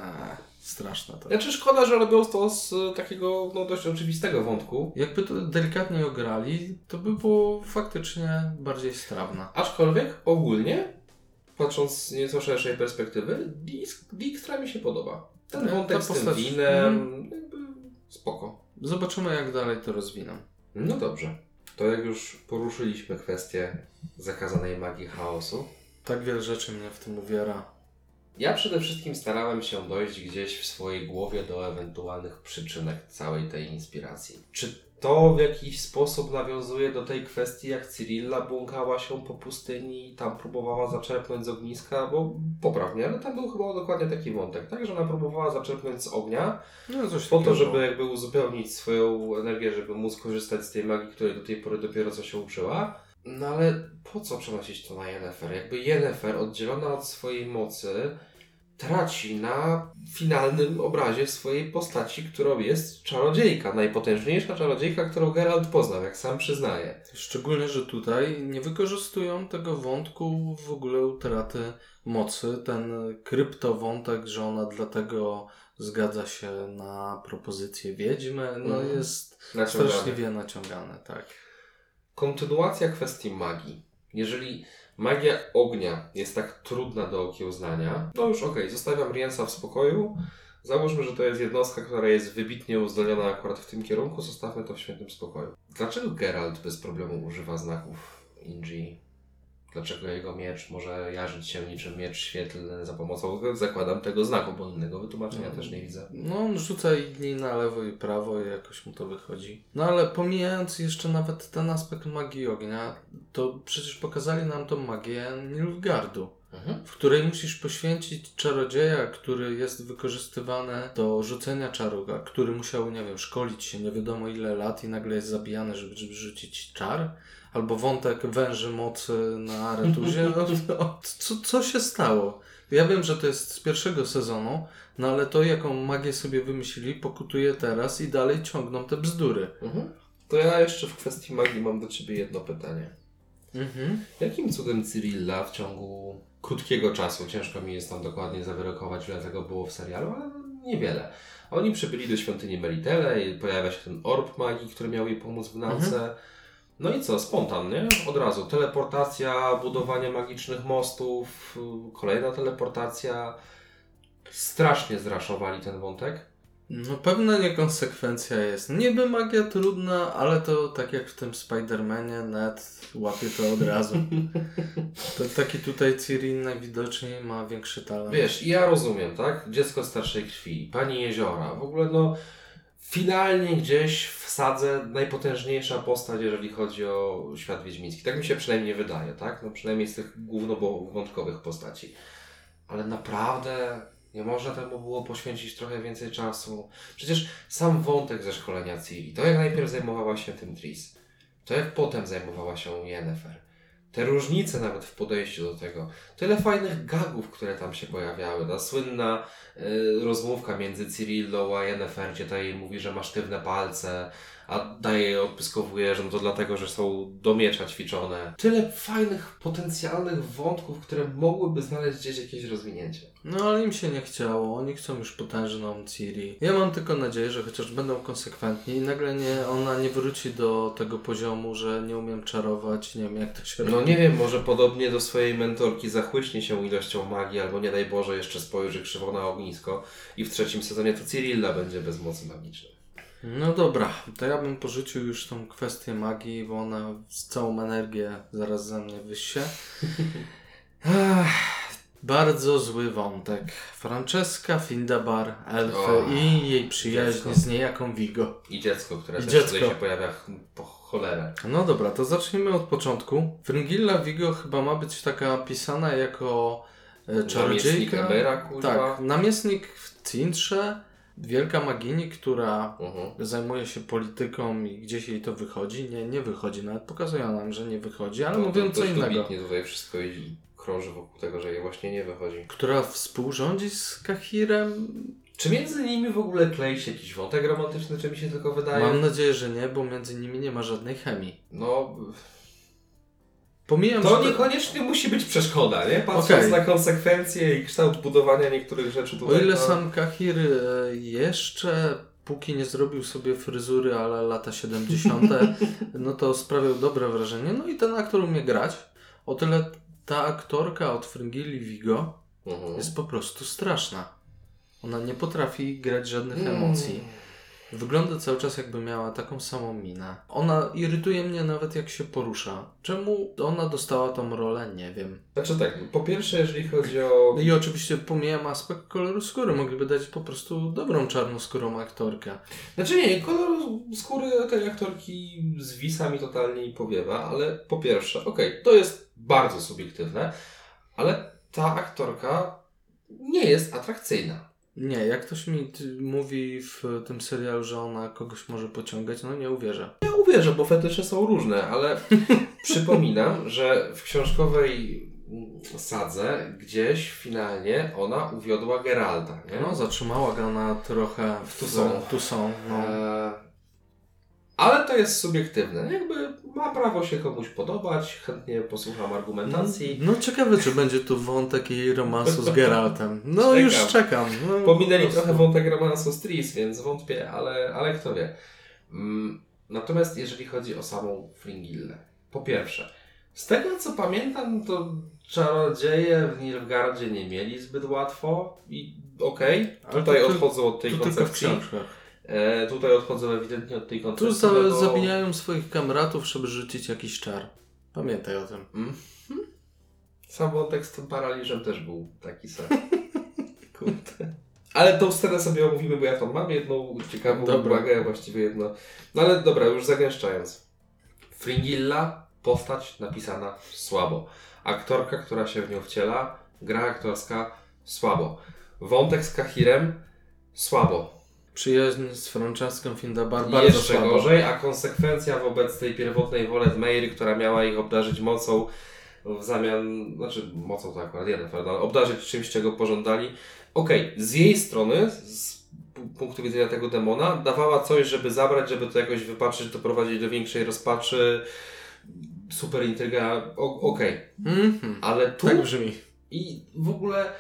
Straszne to. Znaczy szkoda, że robią to z e, takiego no, dość oczywistego wątku. Jakby to delikatnie ograli, to by było faktycznie bardziej strawne. Aczkolwiek ogólnie, patrząc z nieco szerszej perspektywy, Dijkstra mi się podoba. Ten Ta wątek z tym winem, Mhm. jakby spoko. Zobaczymy, jak dalej to rozwiną. No dobrze. To jak już poruszyliśmy kwestię zakazanej magii chaosu, Tak wiele rzeczy mnie w tym uwiera. Ja przede wszystkim starałem się dojść gdzieś w swojej głowie do ewentualnych przyczynek całej tej inspiracji. Czy to w jakiś sposób nawiązuje do tej kwestii, jak Cyrilla błąkała się po pustyni i tam próbowała zaczerpnąć z ogniska, bo poprawnie, ale tam był chyba dokładnie taki wątek, tak? Że ona próbowała zaczerpnąć z ognia, No coś po to, żeby jakby uzupełnić swoją energię, żeby móc korzystać z tej magii, której do tej pory dopiero co się uczyła. No ale po co przenosić to na Yennefer? Jakby Yennefer oddzielona od swojej mocy traci na finalnym obrazie swojej postaci, którą jest czarodziejka. Najpotężniejsza czarodziejka, którą Geralt poznał, jak sam przyznaje. Szczególnie, że tutaj nie wykorzystują tego wątku w ogóle utraty mocy. Ten kryptowątek, że ona dlatego zgadza się na propozycję wiedźmy, no Mhm. jest Naciągane. straszliwie naciągane, tak. Kontynuacja kwestii magii. Jeżeli magia ognia jest tak trudna do okiełznania, no już okej, zostawiam Riensa w spokoju. Załóżmy, że to jest jednostka, która jest wybitnie uzdolniona akurat w tym kierunku, zostawmy to w świętym spokoju. Dlaczego Geralt bez problemu używa znaków Inji? Dlaczego jego miecz może jarzyć się niczym miecz świetlny za pomocą, zakładam, tego znaku, bo innego wytłumaczenia No. też nie widzę. No, on rzuca inni na lewo i prawo i jakoś mu to wychodzi. No ale pomijając jeszcze nawet ten aspekt magii ognia, to przecież pokazali nam tą magię Nilfgaardu. Mhm. w której musisz poświęcić czarodzieja, który jest wykorzystywany do rzucenia czaru, a który musiał, nie wiem, szkolić się nie wiadomo ile lat i nagle jest zabijany, żeby, żeby rzucić czar. Albo wątek węży mocy na Aretuzie. No, no, co, co się stało? Ja wiem, że to jest z pierwszego sezonu, no ale to, jaką magię sobie wymyślili, pokutuje teraz i dalej ciągną te bzdury. Mhm. To ja jeszcze w kwestii magii mam do Ciebie jedno pytanie. Mhm. Jakim cudem Cyrilla w ciągu krótkiego czasu, ciężko mi jest tam dokładnie zawyrokować, ile tego było w serialu, ale niewiele. Oni przybyli do świątyni Melitele i pojawia się ten orb magii, który miał jej pomóc w nauce. No i co, spontan, nie? Od razu. Teleportacja, budowanie magicznych mostów, kolejna teleportacja. Strasznie zraszowali ten wątek. No pewna niekonsekwencja jest. Niby magia trudna, ale to tak jak w tym Spidermanie, net łapie to od razu. To taki tutaj Cyril najwidoczniej ma większy talent. Wiesz, ja rozumiem, tak? Dziecko starszej krwi, pani jeziora, w ogóle no finalnie gdzieś wsadzę najpotężniejsza postać, jeżeli chodzi o świat wiedźmiński. Tak mi się przynajmniej wydaje, tak? No przynajmniej z tych głównowątkowych postaci. Ale naprawdę nie można temu było poświęcić trochę więcej czasu. Przecież sam wątek ze szkolenia Ciri, to jak najpierw zajmowała się tym Tris, to jak potem zajmowała się Yennefer. Te różnice nawet w podejściu do tego. Tyle fajnych gagów, które tam się pojawiały. Ta słynna y, rozmówka między Cyrillą a Yennefer, gdzie ta jej mówi, że ma sztywne palce, a daje jej odpyskowuje, że no to dlatego, że są do miecza ćwiczone. Tyle fajnych, potencjalnych wątków, które mogłyby znaleźć gdzieś jakieś rozwinięcie. No ale im się nie chciało, oni chcą już potężną Ciri. Ja mam tylko nadzieję, że chociaż będą konsekwentni i nagle nie, ona nie wróci do tego poziomu, że nie umiem czarować, nie wiem jak to się No robi. nie wiem, może podobnie do swojej mentorki zachłyśnie się ilością magii, albo nie daj Boże jeszcze spojrzy krzywo na ognisko i w trzecim sezonie to Cyrilla będzie bez mocy magicznej. No dobra, to ja bym porzucił już tą kwestię magii, bo ona z całą energię zaraz ze mnie wysie. Bardzo zły wątek. Francesca Findabar, elfy O, i jej przyjaźń dziecko. z niejaką Vigo. I dziecko, które I też dziecko. tutaj się pojawia po cholerę. No dobra, to zacznijmy od początku. Fringilla Vigo chyba ma być taka pisana jako e, czarodziejka. Kurwa. Tak, namiestnik w Cintrze, wielka magini, która Mhm. zajmuje się polityką i gdzieś jej to wychodzi. Nie, nie wychodzi, nawet pokazują nam, że nie wychodzi, ale No, mówią to co dość innego. tutaj wszystko i krąży wokół tego, że jej właśnie nie wychodzi. Która współrządzi z Kahirem? Czy między nimi w ogóle klei się jakiś wątek romantyczny, czy mi się tylko wydaje? Mam nadzieję, że nie, bo między nimi nie ma żadnej chemii. No, Pomijam, to że niekoniecznie musi być przeszkoda, nie? Patrząc Okej. na konsekwencje i kształt budowania niektórych rzeczy o tutaj. ile to... sam Kahir e, jeszcze póki nie zrobił sobie fryzury, ale lata 70., no to sprawiał dobre wrażenie. No i ten aktor umie grać. O tyle ta aktorka od Fringilli Vigo Mhm. jest po prostu straszna. Ona nie potrafi grać żadnych Mm. emocji. Wygląda cały czas jakby miała taką samą minę. Ona irytuje mnie nawet jak się porusza. Czemu ona dostała tą rolę? Nie wiem. Znaczy tak, po pierwsze, jeżeli chodzi o. I oczywiście pomijam aspekt koloru skóry. Mogliby dać po prostu dobrą czarnoskórą aktorkę. Znaczy nie, kolor skóry tej aktorki zwisa mi totalnie i powiewa, ale po pierwsze, okej, to jest bardzo subiektywne, ale ta aktorka nie jest atrakcyjna. Nie, jak ktoś mi mówi w tym serialu, że ona kogoś może pociągać, no nie uwierzę. Ja uwierzę, bo fetysze są różne, ale przypominam, że w książkowej mm, sadze gdzieś finalnie ona uwiodła Geralta, nie? No, zatrzymała go na trochę w Tu są. Tu są, no. Eee, ale to jest subiektywne. Jakby ma prawo się komuś podobać, chętnie posłucham argumentacji. No ciekawe, czy będzie tu wątek jej romansu z Geraltem. No Czekam. już czekam. No, Pominęli po trochę wątek romansu z Tris, więc wątpię, ale, ale kto wie. Mm, Natomiast jeżeli chodzi o samą Fringillę. Po pierwsze, z tego co pamiętam, to czarodzieje w Nilfgaardzie nie mieli zbyt łatwo i okej, Ale tutaj odchodzą od tej Tu tylko w koncepcji. książkach. E, tutaj odchodzą ewidentnie od tej Tu koncepcji. za, no bo- zabijają swoich kamratów, żeby rzucić jakiś czar. Pamiętaj o tym. Mhm. Sam wątek z tym paraliżem też był taki sam. Kurde. Ale tą scenę sobie omówimy, bo ja tam mam jedną ciekawą Dobra. uwagę, właściwie jedno. No ale dobra, już zagęszczając. Fringilla, postać napisana słabo. Aktorka, która się w nią wciela, gra aktorska słabo. Wątek z Kahirem słabo. Przyjaźń z Franceską Findabar bardzo jeszcze słabo. gorzej, a konsekwencja wobec tej pierwotnej Wolet Meiry, która miała ich obdarzyć mocą w zamian, znaczy mocą to akurat jeden, prawda, ale obdarzyć czymś, czego pożądali. Okej, z jej strony, z pu- punktu widzenia tego demona, dawała coś, żeby zabrać, żeby to jakoś wypaczyć, doprowadzić do większej rozpaczy. Super intryga, okej. Mhm. Ale tu Tak brzmi. i w ogóle,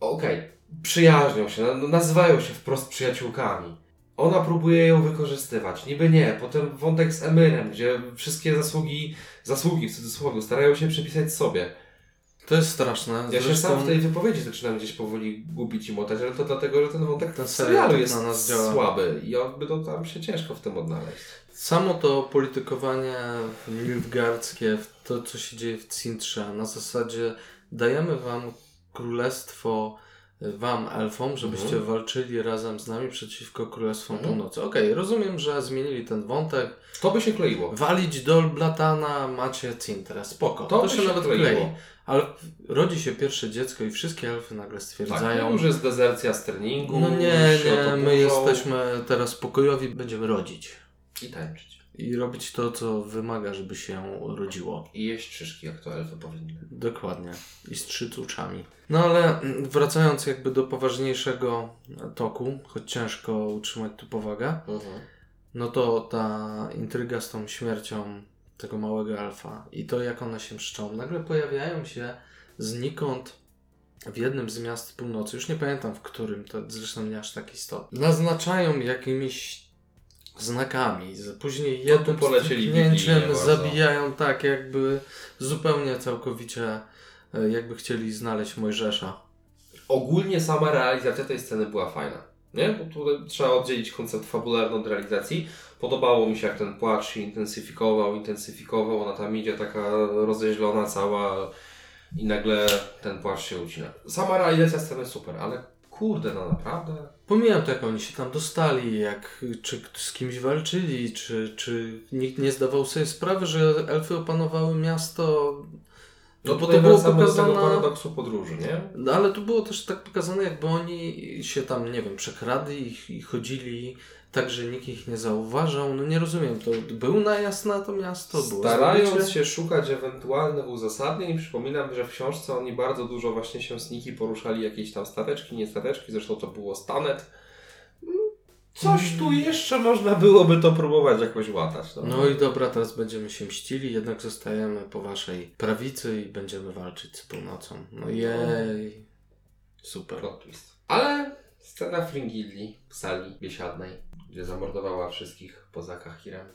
okej, przyjaźnią się, na- nazywają się wprost przyjaciółkami. Ona próbuje ją wykorzystywać, niby nie. Potem wątek z Emyrem, gdzie wszystkie zasługi, zasługi w cudzysłowie, starają się przypisać sobie. To jest straszne. Ja się Zresztą sam w tej wypowiedzi zaczynam gdzieś powoli gubić i motać, ale to dlatego, że ten wątek Ten serialu tak jest na nas działa. słaby i on by to tam się ciężko w tym odnaleźć. Samo to politykowanie nilfgaardzkie, w to co się dzieje w Cintrze, na zasadzie dajemy wam królestwo, wam elfom, żebyście Mhm. walczyli razem z nami przeciwko królestwom Mhm. północy. Okej, rozumiem, że zmienili ten wątek. To by się kleiło. Walić do Blatana macie Cintrę, spoko. To, To się się nawet kleiło. klei. Ale rodzi się pierwsze dziecko i wszystkie elfy nagle Tak, stwierdzają, już jest dezercja z treningu. no nie, nie, my jesteśmy teraz pokojowi, będziemy rodzić. I tańczyć. I robić to, co wymaga, żeby się rodziło. I jeść szyszki, jak to elfy powinny. Dokładnie. I z trzycuczami. No ale mm, wracając jakby do poważniejszego toku, choć ciężko utrzymać tu powagę, Mhm. no to ta intryga z tą śmiercią tego małego alfa i to jak one się mszczą. Nagle pojawiają się znikąd w jednym z miast północy, już nie pamiętam w którym, to zresztą nie aż tak istotne. Naznaczają jakimiś znakami, później No jednym biblijnie bardzo. zabijają tak jakby zupełnie całkowicie e, jakby chcieli znaleźć Mojżesza. Ogólnie sama realizacja tej sceny była fajna. Nie? Bo tutaj trzeba oddzielić koncept fabularny od realizacji. Podobało mi się, jak ten płacz się intensyfikował, intensyfikował. Ona tam idzie taka rozeźlona cała i nagle ten płacz się ucina. Sama realizacja sceny super, ale kurde, no naprawdę. Pomijam to, jak oni się tam dostali, jak, czy z kimś walczyli, czy, czy nikt nie zdawał sobie sprawy, że elfy opanowały miasto. No bo to było wracamy do tego pokazane. paradoksu podróży, nie? No, ale tu było też tak pokazane, jakby oni się tam, nie wiem, przekradli i, i chodzili tak, że nikt ich nie zauważał. No nie rozumiem, to był najazd na to miasto? Było Starając zdobycie? się szukać ewentualnych uzasadnień, przypominam, że w książce oni bardzo dużo właśnie się sniki poruszali, jakieś tam stateczki, nie stateczki, zresztą to było stanet. Mm, Coś tu jeszcze można byłoby to próbować jakoś łatać. No, No i dobra, teraz będziemy się mścili, jednak zostajemy po waszej prawicy i będziemy walczyć z północą. No jej. Super. Plot twist. Ale scena Fringilli w sali biesiadnej, gdzie zamordowała wszystkich poza Kahirem.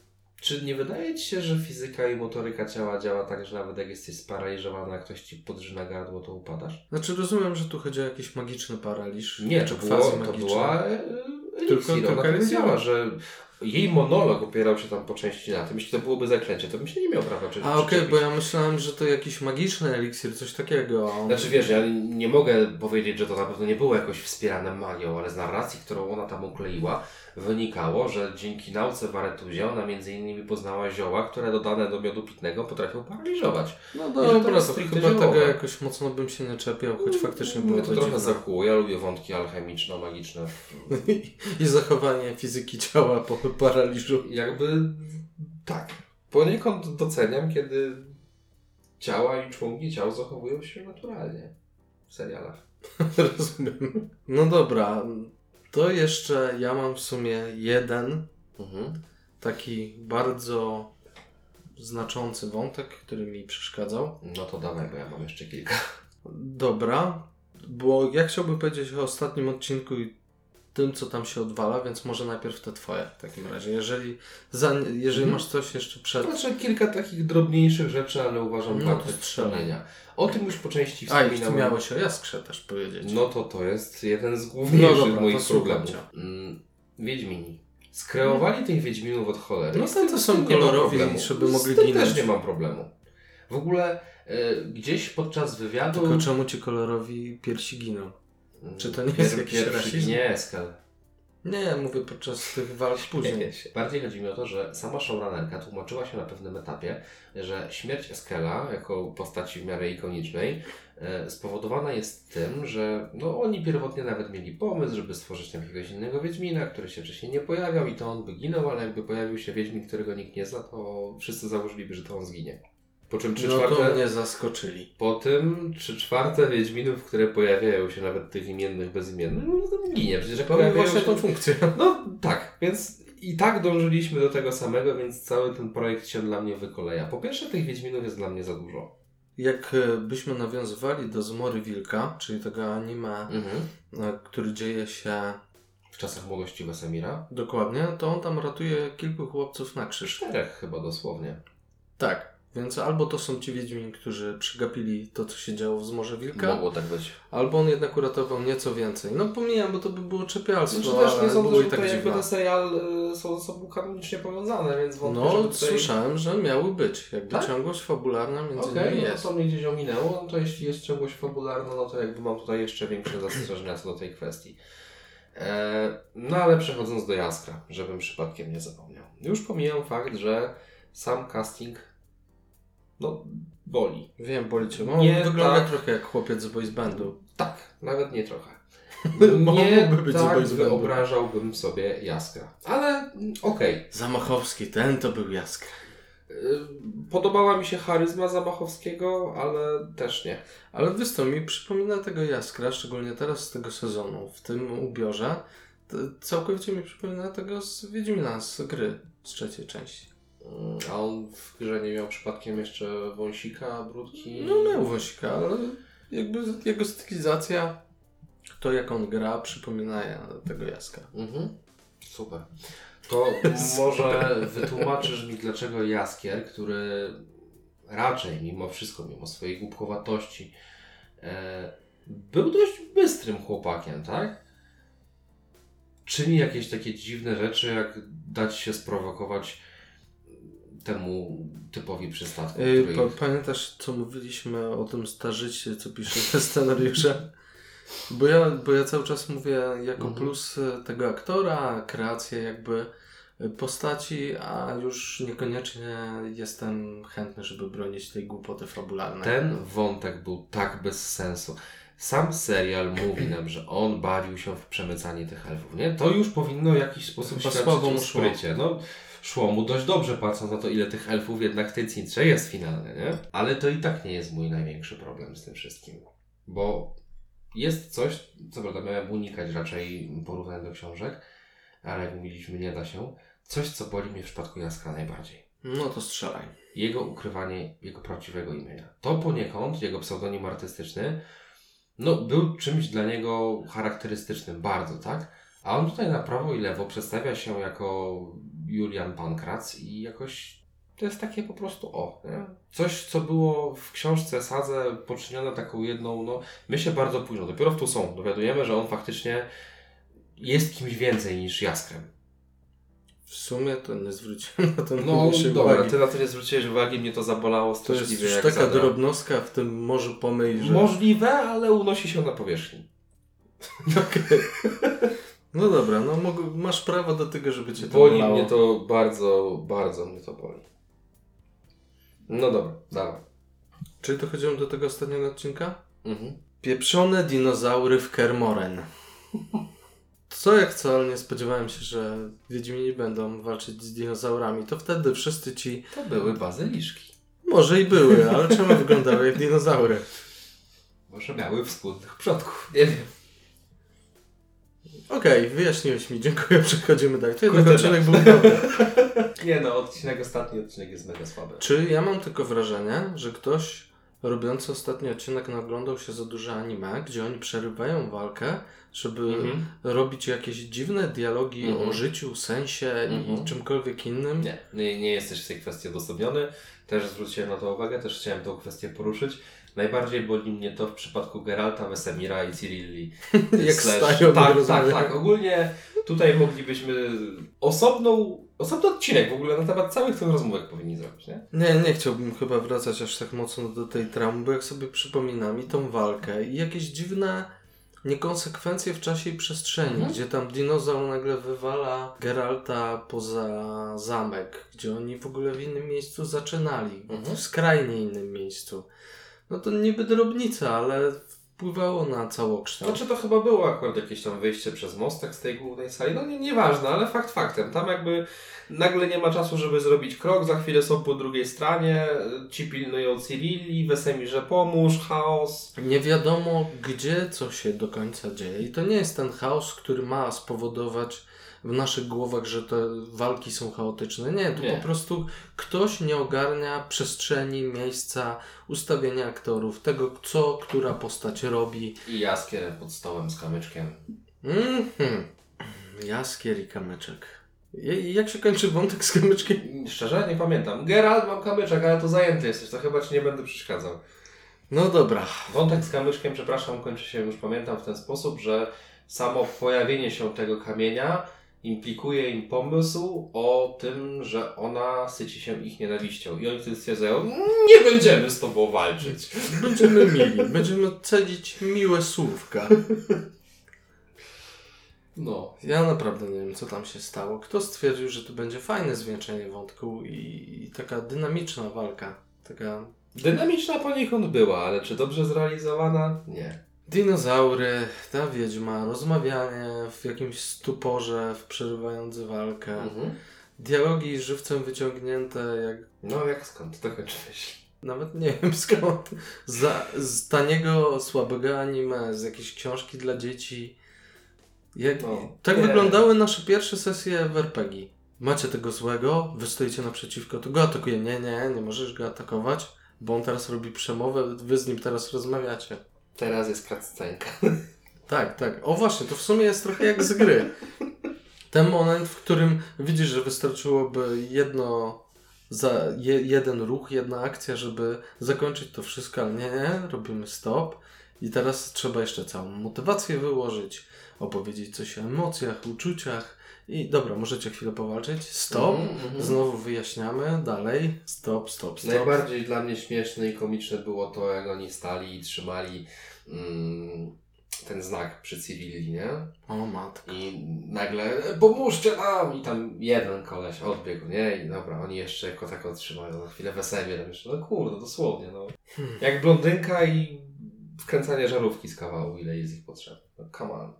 Czy nie wydaje Ci się, że fizyka i motoryka ciała działa tak, że nawet jak jesteś sparaliżowany, jak ktoś Ci podrzyna gardło, to upadasz? Znaczy rozumiem, że tu chodzi o jakiś magiczny paraliż. Nie, czy to, było, to była e, Tylko- eliksir. Ona tylko powiedziała, że jej monolog opierał się tam po części na tym. Jeśli to byłoby zaklęcie, to bym się nie miał prawa czy A okej, przyczepić. bo ja myślałem, że to jakiś magiczny eliksir, coś takiego. Znaczy wiesz, ja nie mogę powiedzieć, że to na pewno nie było jakoś wspierane magią, ale z narracji, którą ona tam ukleiła, wynikało, że dzięki nauce w Aretuzie ona między innymi poznała zioła, które dodane do miodu pitnego potrafią paraliżować. No to stricte chyba ziołowe. tego jakoś mocno bym się nie czepiał, choć faktycznie było Mnie to to trochę zakuło. Ja lubię wątki alchemiczno-magiczne. I zachowanie fizyki ciała po paraliżu. Jakby tak. Poniekąd doceniam, kiedy ciała i członki ciał zachowują się naturalnie w serialach. Rozumiem. No dobra, to jeszcze ja mam w sumie jeden Mhm. taki bardzo znaczący wątek, który mi przeszkadzał. No to dawaj, bo ja mam jeszcze kilka. Dobra, bo ja chciałbym powiedzieć o ostatnim odcinku i tym, co tam się odwala, więc może najpierw te twoje w takim razie. Jeżeli, za, jeżeli Mhm. masz coś jeszcze przed... Znaczy kilka takich drobniejszych rzeczy, ale uważam No warte wspomnienia. O tym już po części A, i ty wspominałem. miałeś o Jaskrze też powiedzieć. No to to jest jeden z główniejszych No dobra, moich problemów. cię. Mm, Wiedźmini. Skreowali tych Wiedźminów od cholery. No to to są kolorowi, żeby mogli Z tym ginąć. też nie mam problemu. W ogóle e, gdzieś podczas wywiadu... Tylko czemu ci kolorowi piersi giną? Czy to nie jest jakiś pierwszy rasizm? Nie, skal. Nie, mówię podczas tych walk później. Bardziej chodzi mi o to, że sama showrunnerka tłumaczyła się na pewnym etapie, że śmierć Eskela jako postaci w miarę ikonicznej e, spowodowana jest tym, że no, oni pierwotnie nawet mieli pomysł, żeby stworzyć tam jakiegoś innego Wiedźmina, który się wcześniej nie pojawiał i to on by ginął, ale jakby pojawił się Wiedźmin, którego nikt nie zna, to wszyscy założyliby, że to on zginie. Po czym trzy No to czwarte... mnie zaskoczyli. Po tym trzy czwarte Wiedźminów, które pojawiają się nawet tych imiennych, bezimiennych, no to ginie. Przecież jak pojawiają właśnie się... tą funkcję. No tak, więc i tak dążyliśmy do tego samego, więc cały ten projekt się dla mnie wykoleja. Po pierwsze, tych Wiedźminów jest dla mnie za dużo. Jak e, nawiązywali do Zmory Wilka, czyli tego anime, Mhm. e, który dzieje się W czasach młodości Wesemira. dokładnie, to on tam ratuje kilku chłopców na krzyż. Czterech chyba dosłownie. Tak. Więc albo to są ci Wiedźmini, którzy przegapili to, co się działo w Zmorze Wilka, Mogło tak być. albo on jednak uratował nieco więcej. No pomijam, bo to by było czepialstwo, Znaczy też ale nie sądzę, było że i tak to jakby dziwne. ten serial y, są ze sobą kanonicznie powiązane, więc wątpię, No, żeby tutaj... słyszałem, że miały być. Jakby Tak? ciągłość fabularna między Okej, nimi no jest. to mnie gdzieś ominęło, no to jeśli jest czegoś fabularna, no to jakby mam tutaj jeszcze większe zastrzeżenia co do tej kwestii. E, no ale przechodząc do Jaskra, żebym przypadkiem nie zapomniał. Już pomijam fakt, że sam casting no boli. Wiem, boli cię. On Nie wygląda tak. trochę jak chłopiec z boys bandu. Tak, nawet nie trochę. Mógłby Nie być tak wyobrażałbym sobie Jaskra. Ale mm, okej. Zamachowski, ten to był Jaskra. Y, Podobała mi się charyzma Zamachowskiego, ale też nie. Ale wiesz co, mi przypomina tego Jaskra, szczególnie teraz z tego sezonu, w tym ubiorze. Całkowicie mi przypomina tego z Wiedźmina, z gry, z trzeciej części. Mm, A on w grze nie miał przypadkiem jeszcze wąsika, brudki? No miał wąsika, ale jakby jego stylizacja, to jak on gra, przypomina tego Jaskra. Mhm. Super. To może wytłumaczysz mi, dlaczego Jaskier, który raczej mimo wszystko, mimo swojej głupkowatości, e, był dość bystrym chłopakiem, tak? czyni jakieś takie dziwne rzeczy, jak dać się sprowokować temu typowi przystatku, Yy, pa, pamiętasz, co mówiliśmy o tym starzycie, co pisze te scenariusze? Bo ja, bo ja cały czas mówię jako Mhm. plus tego aktora, kreację jakby postaci, a już niekoniecznie jestem chętny, żeby bronić tej głupoty fabularnej. Ten wątek był tak bez sensu. Sam serial mówi nam, że on bawił się w przemycanie tych elfów, nie? To już powinno w jakiś sposób Chyba świadczyć o sprycie. No, szło mu dość dobrze, patrząc na to, ile tych elfów jednak w tej cintrze jest finalnie, nie? Ale to i tak nie jest mój największy problem z tym wszystkim. Bo jest coś, co prawda miałem unikać raczej porównań do książek, ale jak mówiliśmy, nie da się. Coś, co boli mnie w przypadku Jaskra najbardziej No to strzelaj. jego ukrywanie jego prawdziwego imienia. To poniekąd, jego pseudonim artystyczny, no, był czymś dla niego charakterystycznym bardzo, tak? A on tutaj na prawo i lewo przedstawia się jako Julian Pankrac i jakoś to jest takie po prostu o. Nie? Coś, co było w książce Sadze poczynione taką jedną, no, my się bardzo późno, dopiero w tu są, dowiadujemy, że on faktycznie jest kimś więcej niż Jaskrem. W sumie to nie zwróciłem na to No dobra, uwagi. ty na to nie zwróciłeś uwagi, mnie to zabolało To jest straszliwie już taka zadra. drobnostka w tym morzu pomyj, że... Możliwe, ale unosi się na powierzchni. Okej. No dobra, no masz prawo do tego, żeby cię to Boli bolało. mnie to bardzo, bardzo mnie to boli. No dobra, dawaj. Czyli to chodziło do tego ostatniego odcinka? Mhm. Pieprzone dinozaury w Kermoren. Co jak co, ale nie spodziewałem się, że Wiedźmini będą walczyć z dinozaurami. To wtedy wszyscy ci, To były bazyliszki. może i były, ale czemu wyglądały jak dinozaury? Może miały wspólnych przodków. Nie wiem. Okej, wyjaśniłeś mi, dziękuję, przechodzimy dalej. To jednak Kurde, odcinek był dobry. Nie no, odcinek, ostatni odcinek jest mega słaby. Czy ja mam tylko wrażenie, że ktoś robiący ostatni odcinek naglądał się za duże anime, gdzie oni przerywają walkę, żeby Mhm. robić jakieś dziwne dialogi Mhm. o życiu, sensie Mhm. i czymkolwiek innym? Nie, nie, nie jesteś w tej kwestii odosobniony. Też zwróciłem na to uwagę, też chciałem tą kwestię poruszyć. Najbardziej boli mnie to w przypadku Geralta, Wesemira i Cirilli. Jak Slash- stają Tak, tak, tak. Ogólnie tutaj moglibyśmy osobną, osobny odcinek w ogóle na temat całych tych rozmówek powinni zrobić, nie? Nie, nie chciałbym chyba wracać aż tak mocno do tej traumy, bo jak sobie przypominam i tą walkę i jakieś dziwne niekonsekwencje w czasie i przestrzeni, Mhm. gdzie tam dinozaur nagle wywala Geralta poza zamek, gdzie oni w ogóle w innym miejscu zaczynali, Mhm. w skrajnie innym miejscu. No to niby drobnica, ale wpływało na całokształt. Znaczy to chyba było akurat jakieś tam wyjście przez mostek z tej głównej sali. No nie, nieważne, ale fakt faktem. Tam jakby nagle nie ma czasu, żeby zrobić krok, za chwilę są po drugiej stronie, ci pilnują Cyrilli, Wesemirze pomóż, chaos. Nie wiadomo, gdzie co się do końca dzieje. I to nie jest ten chaos, który ma spowodować w naszych głowach, że te walki są chaotyczne. Nie, to Nie. po prostu ktoś nie ogarnia przestrzeni, miejsca, ustawienia aktorów, tego, co która postać robi. I jaskier pod stołem z kamyczkiem. Mhm. Jaskier i kamyczek. I- Jak się kończy wątek z kamyczkiem? Szczerze, nie pamiętam. Geralt, mam kamyczek, ale to zajęty jesteś, to chyba ci nie będę przeszkadzał. No dobra. Wątek z kamyczkiem, przepraszam, kończy się, już pamiętam, w ten sposób, że samo pojawienie się tego kamienia implikuje im pomysł o tym, że ona syci się ich nienawiścią. I oni wtedy stwierdzają, nie będziemy z tobą walczyć. Będziemy mili, będziemy cedzić miłe słówka. No. Ja naprawdę nie wiem, co tam się stało. Kto stwierdził, że to będzie fajne zwieńczenie wątku i, i taka dynamiczna walka. Taka Dynamiczna poniekąd była, ale czy dobrze zrealizowana? Nie. Dinozaury, ta wiedźma, rozmawianie w jakimś stuporze, w przerywając walkę. Mhm. Dialogi żywcem wyciągnięte, jak No jak skąd to kończyłeś? nawet nie wiem skąd. Za, z taniego, słabego anime, z jakiejś książki dla dzieci. Jak, No, tak nie. wyglądały nasze pierwsze sesje w RPG. Macie tego złego, wy stoicie naprzeciwko, to go atakuje. Nie, nie, nie możesz go atakować, bo on teraz robi przemowę, wy z nim teraz rozmawiacie. Teraz jest cutscenka. Tak, tak. O właśnie, to w sumie jest trochę jak z gry. Ten moment, w którym widzisz, że wystarczyłoby jedno, za je, jeden ruch, jedna akcja, żeby zakończyć to wszystko, ale nie, nie, robimy stop I teraz trzeba jeszcze całą motywację wyłożyć, opowiedzieć coś o emocjach, uczuciach. I dobra, możecie chwilę powalczyć. Stop. Mhm. Znowu wyjaśniamy. Dalej. Stop, stop, stop. Najbardziej dla mnie śmieszne i komiczne było to, jak oni stali i trzymali mm, ten znak przy cywili, nie? O matko. I nagle "E, pomóżcie nam! I tam jeden koleś odbiegł, nie? I dobra, oni jeszcze jako tak otrzymają na chwilę weselnie tam jeszcze. No kurde, dosłownie, no. Hmm. Jak blondynka i wkręcanie żarówki z kawału, ile jest ich potrzebne. No come on.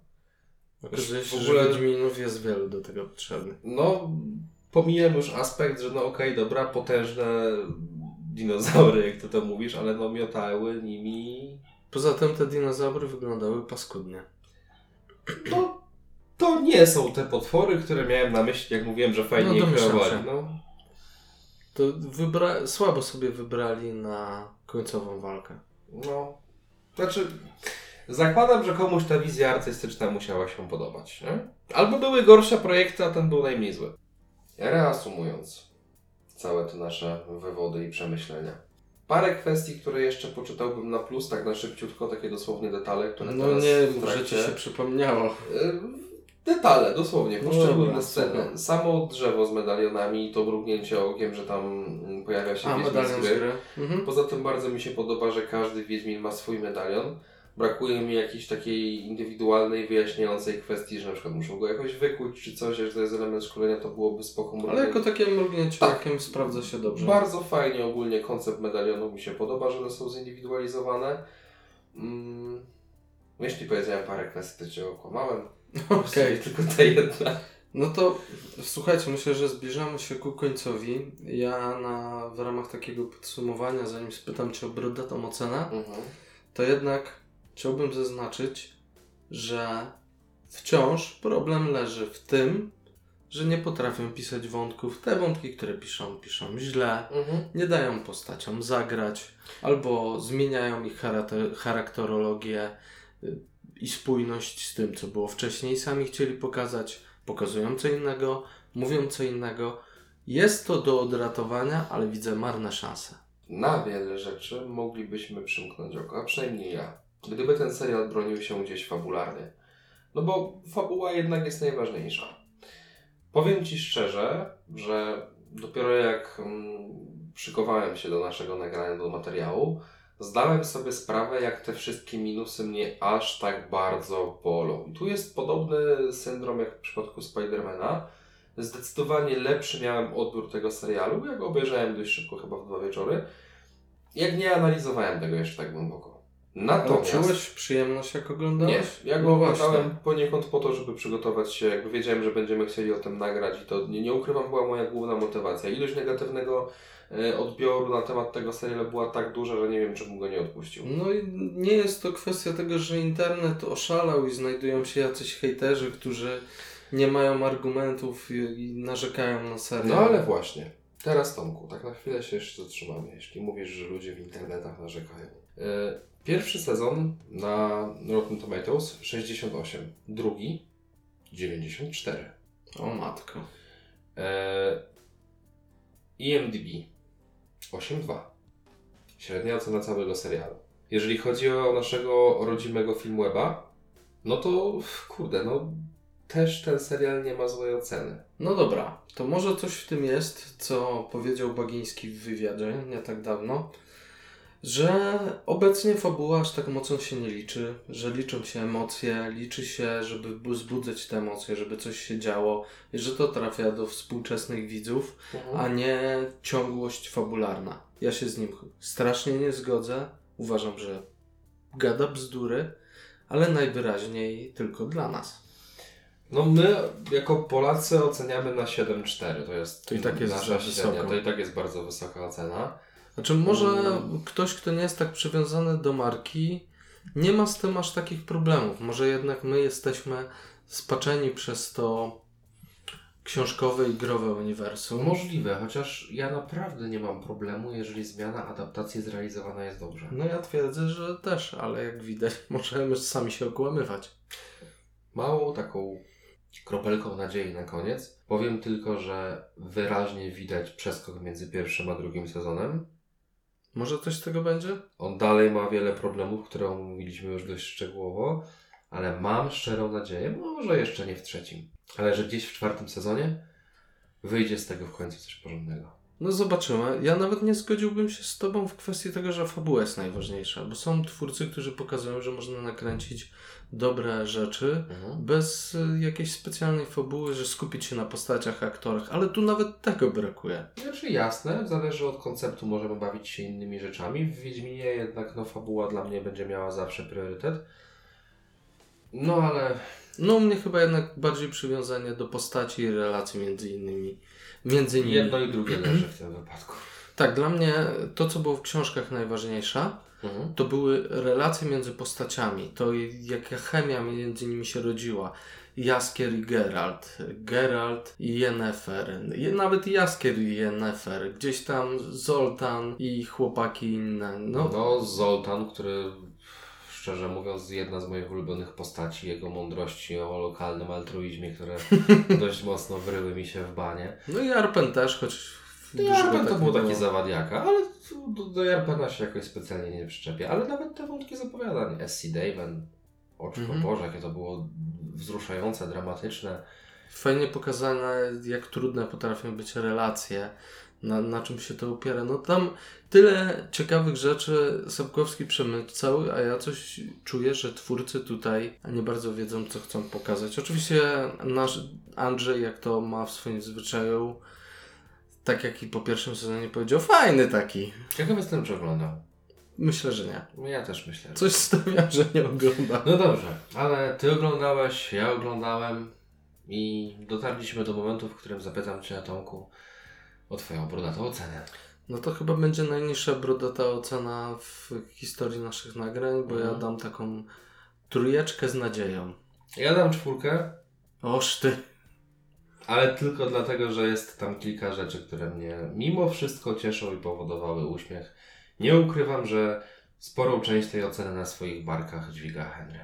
Się, w że ogóle- Wiedźminów jest wielu do tego potrzebnych. No, pomijam już aspekt, że no okej, dobra, potężne dinozaury, jak ty to mówisz, ale no miotały nimi. Poza tym te dinozaury wyglądały paskudnie. No, to nie są te potwory, które miałem na myśli, jak mówiłem, że fajnie No, kreowali. No, To wybra- słabo sobie wybrali na końcową walkę. no. Znaczy, zakładam, że komuś ta wizja artystyczna musiała się podobać, nie? Albo były gorsze projekty, a ten był najmniej zły. Reasumując całe te nasze wywody i przemyślenia. Parę kwestii, które jeszcze poczytałbym na plus, tak na szybciutko, takie dosłownie detale, które No teraz nie, w trakcie... się przypomniało. Y, Detale, dosłownie, No poszczególne dobra, sceny. super. Samo drzewo z medalionami, to mrugnięcie okiem, że tam pojawia się A, Wiedźmin z gry. Mhm. Poza tym bardzo mi się podoba, że każdy Wiedźmin ma swój medalion. Brakuje mi jakiejś takiej indywidualnej, wyjaśniającej kwestii, że na przykład muszą go jakoś wykuć czy coś, że to jest element szkolenia, to byłoby spoko. Ale jako takie mrugnięcie Tak. sprawdza się dobrze. Bardzo fajnie ogólnie koncept medalionu mi się podoba, że one są zindywidualizowane. Mm. Jeśli powiedziałem parę kwestii, to Cię okłamałem. Okej. Tylko ta jedna. No to słuchajcie, myślę, że zbliżamy się ku końcowi. Ja na, w ramach takiego podsumowania, zanim spytam Cię o brodatą ocenę, Mhm. to jednak chciałbym zaznaczyć, że wciąż problem leży w tym, że nie potrafią pisać wątków. Te wątki, które piszą, piszą źle, Mhm. nie dają postaciom zagrać, albo zmieniają ich charakter, charakterologię y, i spójność z tym, co było wcześniej. Sami chcieli pokazać, pokazują co innego, mówią co innego. Jest to do odratowania, ale widzę marne szanse. Na wiele rzeczy moglibyśmy przymknąć oko, a przynajmniej ja. Gdyby ten serial bronił się gdzieś fabularnie. No bo fabuła jednak jest najważniejsza. Powiem Ci szczerze, że dopiero jak mm, szykowałem się do naszego nagrania, do materiału, zdałem sobie sprawę, jak te wszystkie minusy mnie aż tak bardzo bolą. I tu jest podobny syndrom jak w przypadku Spidermana. Zdecydowanie lepszy miałem odbiór tego serialu, jak obejrzałem dość szybko, chyba w dwa wieczory, jak nie analizowałem tego jeszcze tak głęboko. Ale Natomiast... czułeś przyjemność, jak oglądałeś? Nie, ja No go właśnie. oglądałem poniekąd po to, żeby przygotować się, jakby wiedziałem, że będziemy chcieli o tym nagrać i to nie, nie ukrywam, była moja główna motywacja. Ilość negatywnego e, odbioru na temat tego serialu była tak duża, że nie wiem, czy bym go nie odpuścił. No i nie jest to kwestia tego, że internet oszalał i znajdują się jacyś hejterzy, którzy nie mają argumentów i, i narzekają na serial. No ale właśnie, teraz Tomku, tak na chwilę się jeszcze zatrzymamy, jeśli mówisz, że ludzie w internetach narzekają. E, Pierwszy sezon na Rotten Tomatoes 68, drugi 94. O matko. E, IMDb 8.2. Średnia ocena całego serialu. Jeżeli chodzi o naszego rodzimego Filmweba, no to kurde, no też ten serial nie ma złej oceny. No dobra, to może coś w tym jest, co powiedział Bagiński w wywiadzie nie tak dawno, że obecnie fabuła aż tak mocno się nie liczy, że liczą się emocje, liczy się, żeby wzbudzać te emocje, żeby coś się działo i że to trafia do współczesnych widzów, a nie ciągłość fabularna. Ja się z nim strasznie nie zgodzę. Uważam, że gada bzdury, ale najwyraźniej tylko dla nas. No my jako Polacy oceniamy na 7,4. To jest To i tak jest nasza za średnia. To i tak jest bardzo wysoka ocena. Znaczy, może Mm. ktoś, kto nie jest tak przywiązany do marki, nie ma z tym aż takich problemów. Może jednak my jesteśmy spaczeni przez to książkowe i growe uniwersum. Możliwe, chociaż ja naprawdę nie mam problemu, jeżeli zmiana adaptacji zrealizowana jest dobrze. No ja twierdzę, że też, ale jak widać, możemy sami się okłamywać. Małą taką kropelką nadziei na koniec. Powiem tylko, że wyraźnie widać przeskok między pierwszym a drugim sezonem. Może coś z tego będzie? On dalej ma wiele problemów, które omówiliśmy już dość szczegółowo, ale mam szczerą nadzieję, może jeszcze nie w trzecim, ale że gdzieś w czwartym sezonie wyjdzie z tego w końcu coś porządnego. No zobaczymy. Ja nawet nie zgodziłbym się z Tobą w kwestii tego, że fabuła jest najważniejsza, bo są twórcy, którzy pokazują, że można nakręcić dobre rzeczy Mhm. bez y, jakiejś specjalnej fabuły, że skupić się na postaciach, aktorach, ale tu nawet tego brakuje. Znaczy jasne, zależy od konceptu, możemy bawić się innymi rzeczami. W Wiedźminie jednak no, fabuła dla mnie będzie miała zawsze priorytet. No ale No u mnie chyba jednak bardziej przywiązanie do postaci i relacji między innymi. Między nimi. jedno i drugie leży w tym wypadku. Tak, dla mnie to, co było w książkach najważniejsze, Mhm. to były relacje między postaciami, to jaka chemia między nimi się rodziła. Jaskier i Geralt, Geralt i Yennefer, nawet Jaskier i Yennefer, gdzieś tam Zoltan i chłopaki inne. No, No, Zoltan, który szczerze mówiąc jedna z moich ulubionych postaci, jego mądrości o lokalnym altruizmie, które dość mocno wryły mi się w banie. no i Arpen też, choć No Jarpen tak to nie był taki było. zawadiaka, ale do, do Jarpena się jakoś specjalnie nie przyczepia. Ale nawet te wątki z opowiadań, S.C. Daven, Oczko Mhm. Boże, jakie to było wzruszające, dramatyczne. Fajnie pokazane, jak trudne potrafią być relacje, na, na czym się to opiera. No tam tyle ciekawych rzeczy Sapkowski przemycał, a ja coś czuję, że twórcy tutaj nie bardzo wiedzą, co chcą pokazać. Oczywiście nasz Andrzej, jak to ma w swoim zwyczaju, tak jak i po pierwszym sezonie powiedział, fajny taki. Ciekaw jestem, czy oglądał. Myślę, że nie. Ja też myślę. że- Coś stawia, że nie ogląda. No dobrze, ale ty oglądałeś, ja oglądałem i dotarliśmy do momentu, w którym zapytam Cię, Tomku, o Twoją brodatą ocenę. No to chyba będzie najniższa brodata ocena w historii naszych nagrań, bo ja Mhm. dam taką trójeczkę z nadzieją. Ja dam czwórkę, Oż ty. ale tylko dlatego, że jest tam kilka rzeczy, które mnie mimo wszystko cieszą i powodowały uśmiech. Nie ukrywam, że sporą część tej oceny na swoich barkach dźwiga Henry.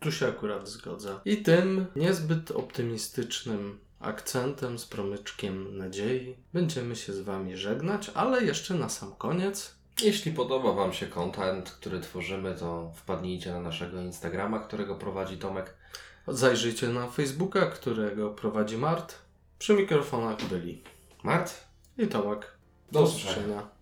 Tu się akurat zgodzę. I tym niezbyt optymistycznym akcentem z promyczkiem nadziei będziemy się z Wami żegnać, ale jeszcze na sam koniec Jeśli podoba Wam się content, który tworzymy, to wpadnijcie na naszego Instagrama, którego prowadzi Tomek. zajrzyjcie na Facebooka, którego prowadzi Mart. Przy mikrofonach byli Mart, i Tomek. Do Do usłyszenia.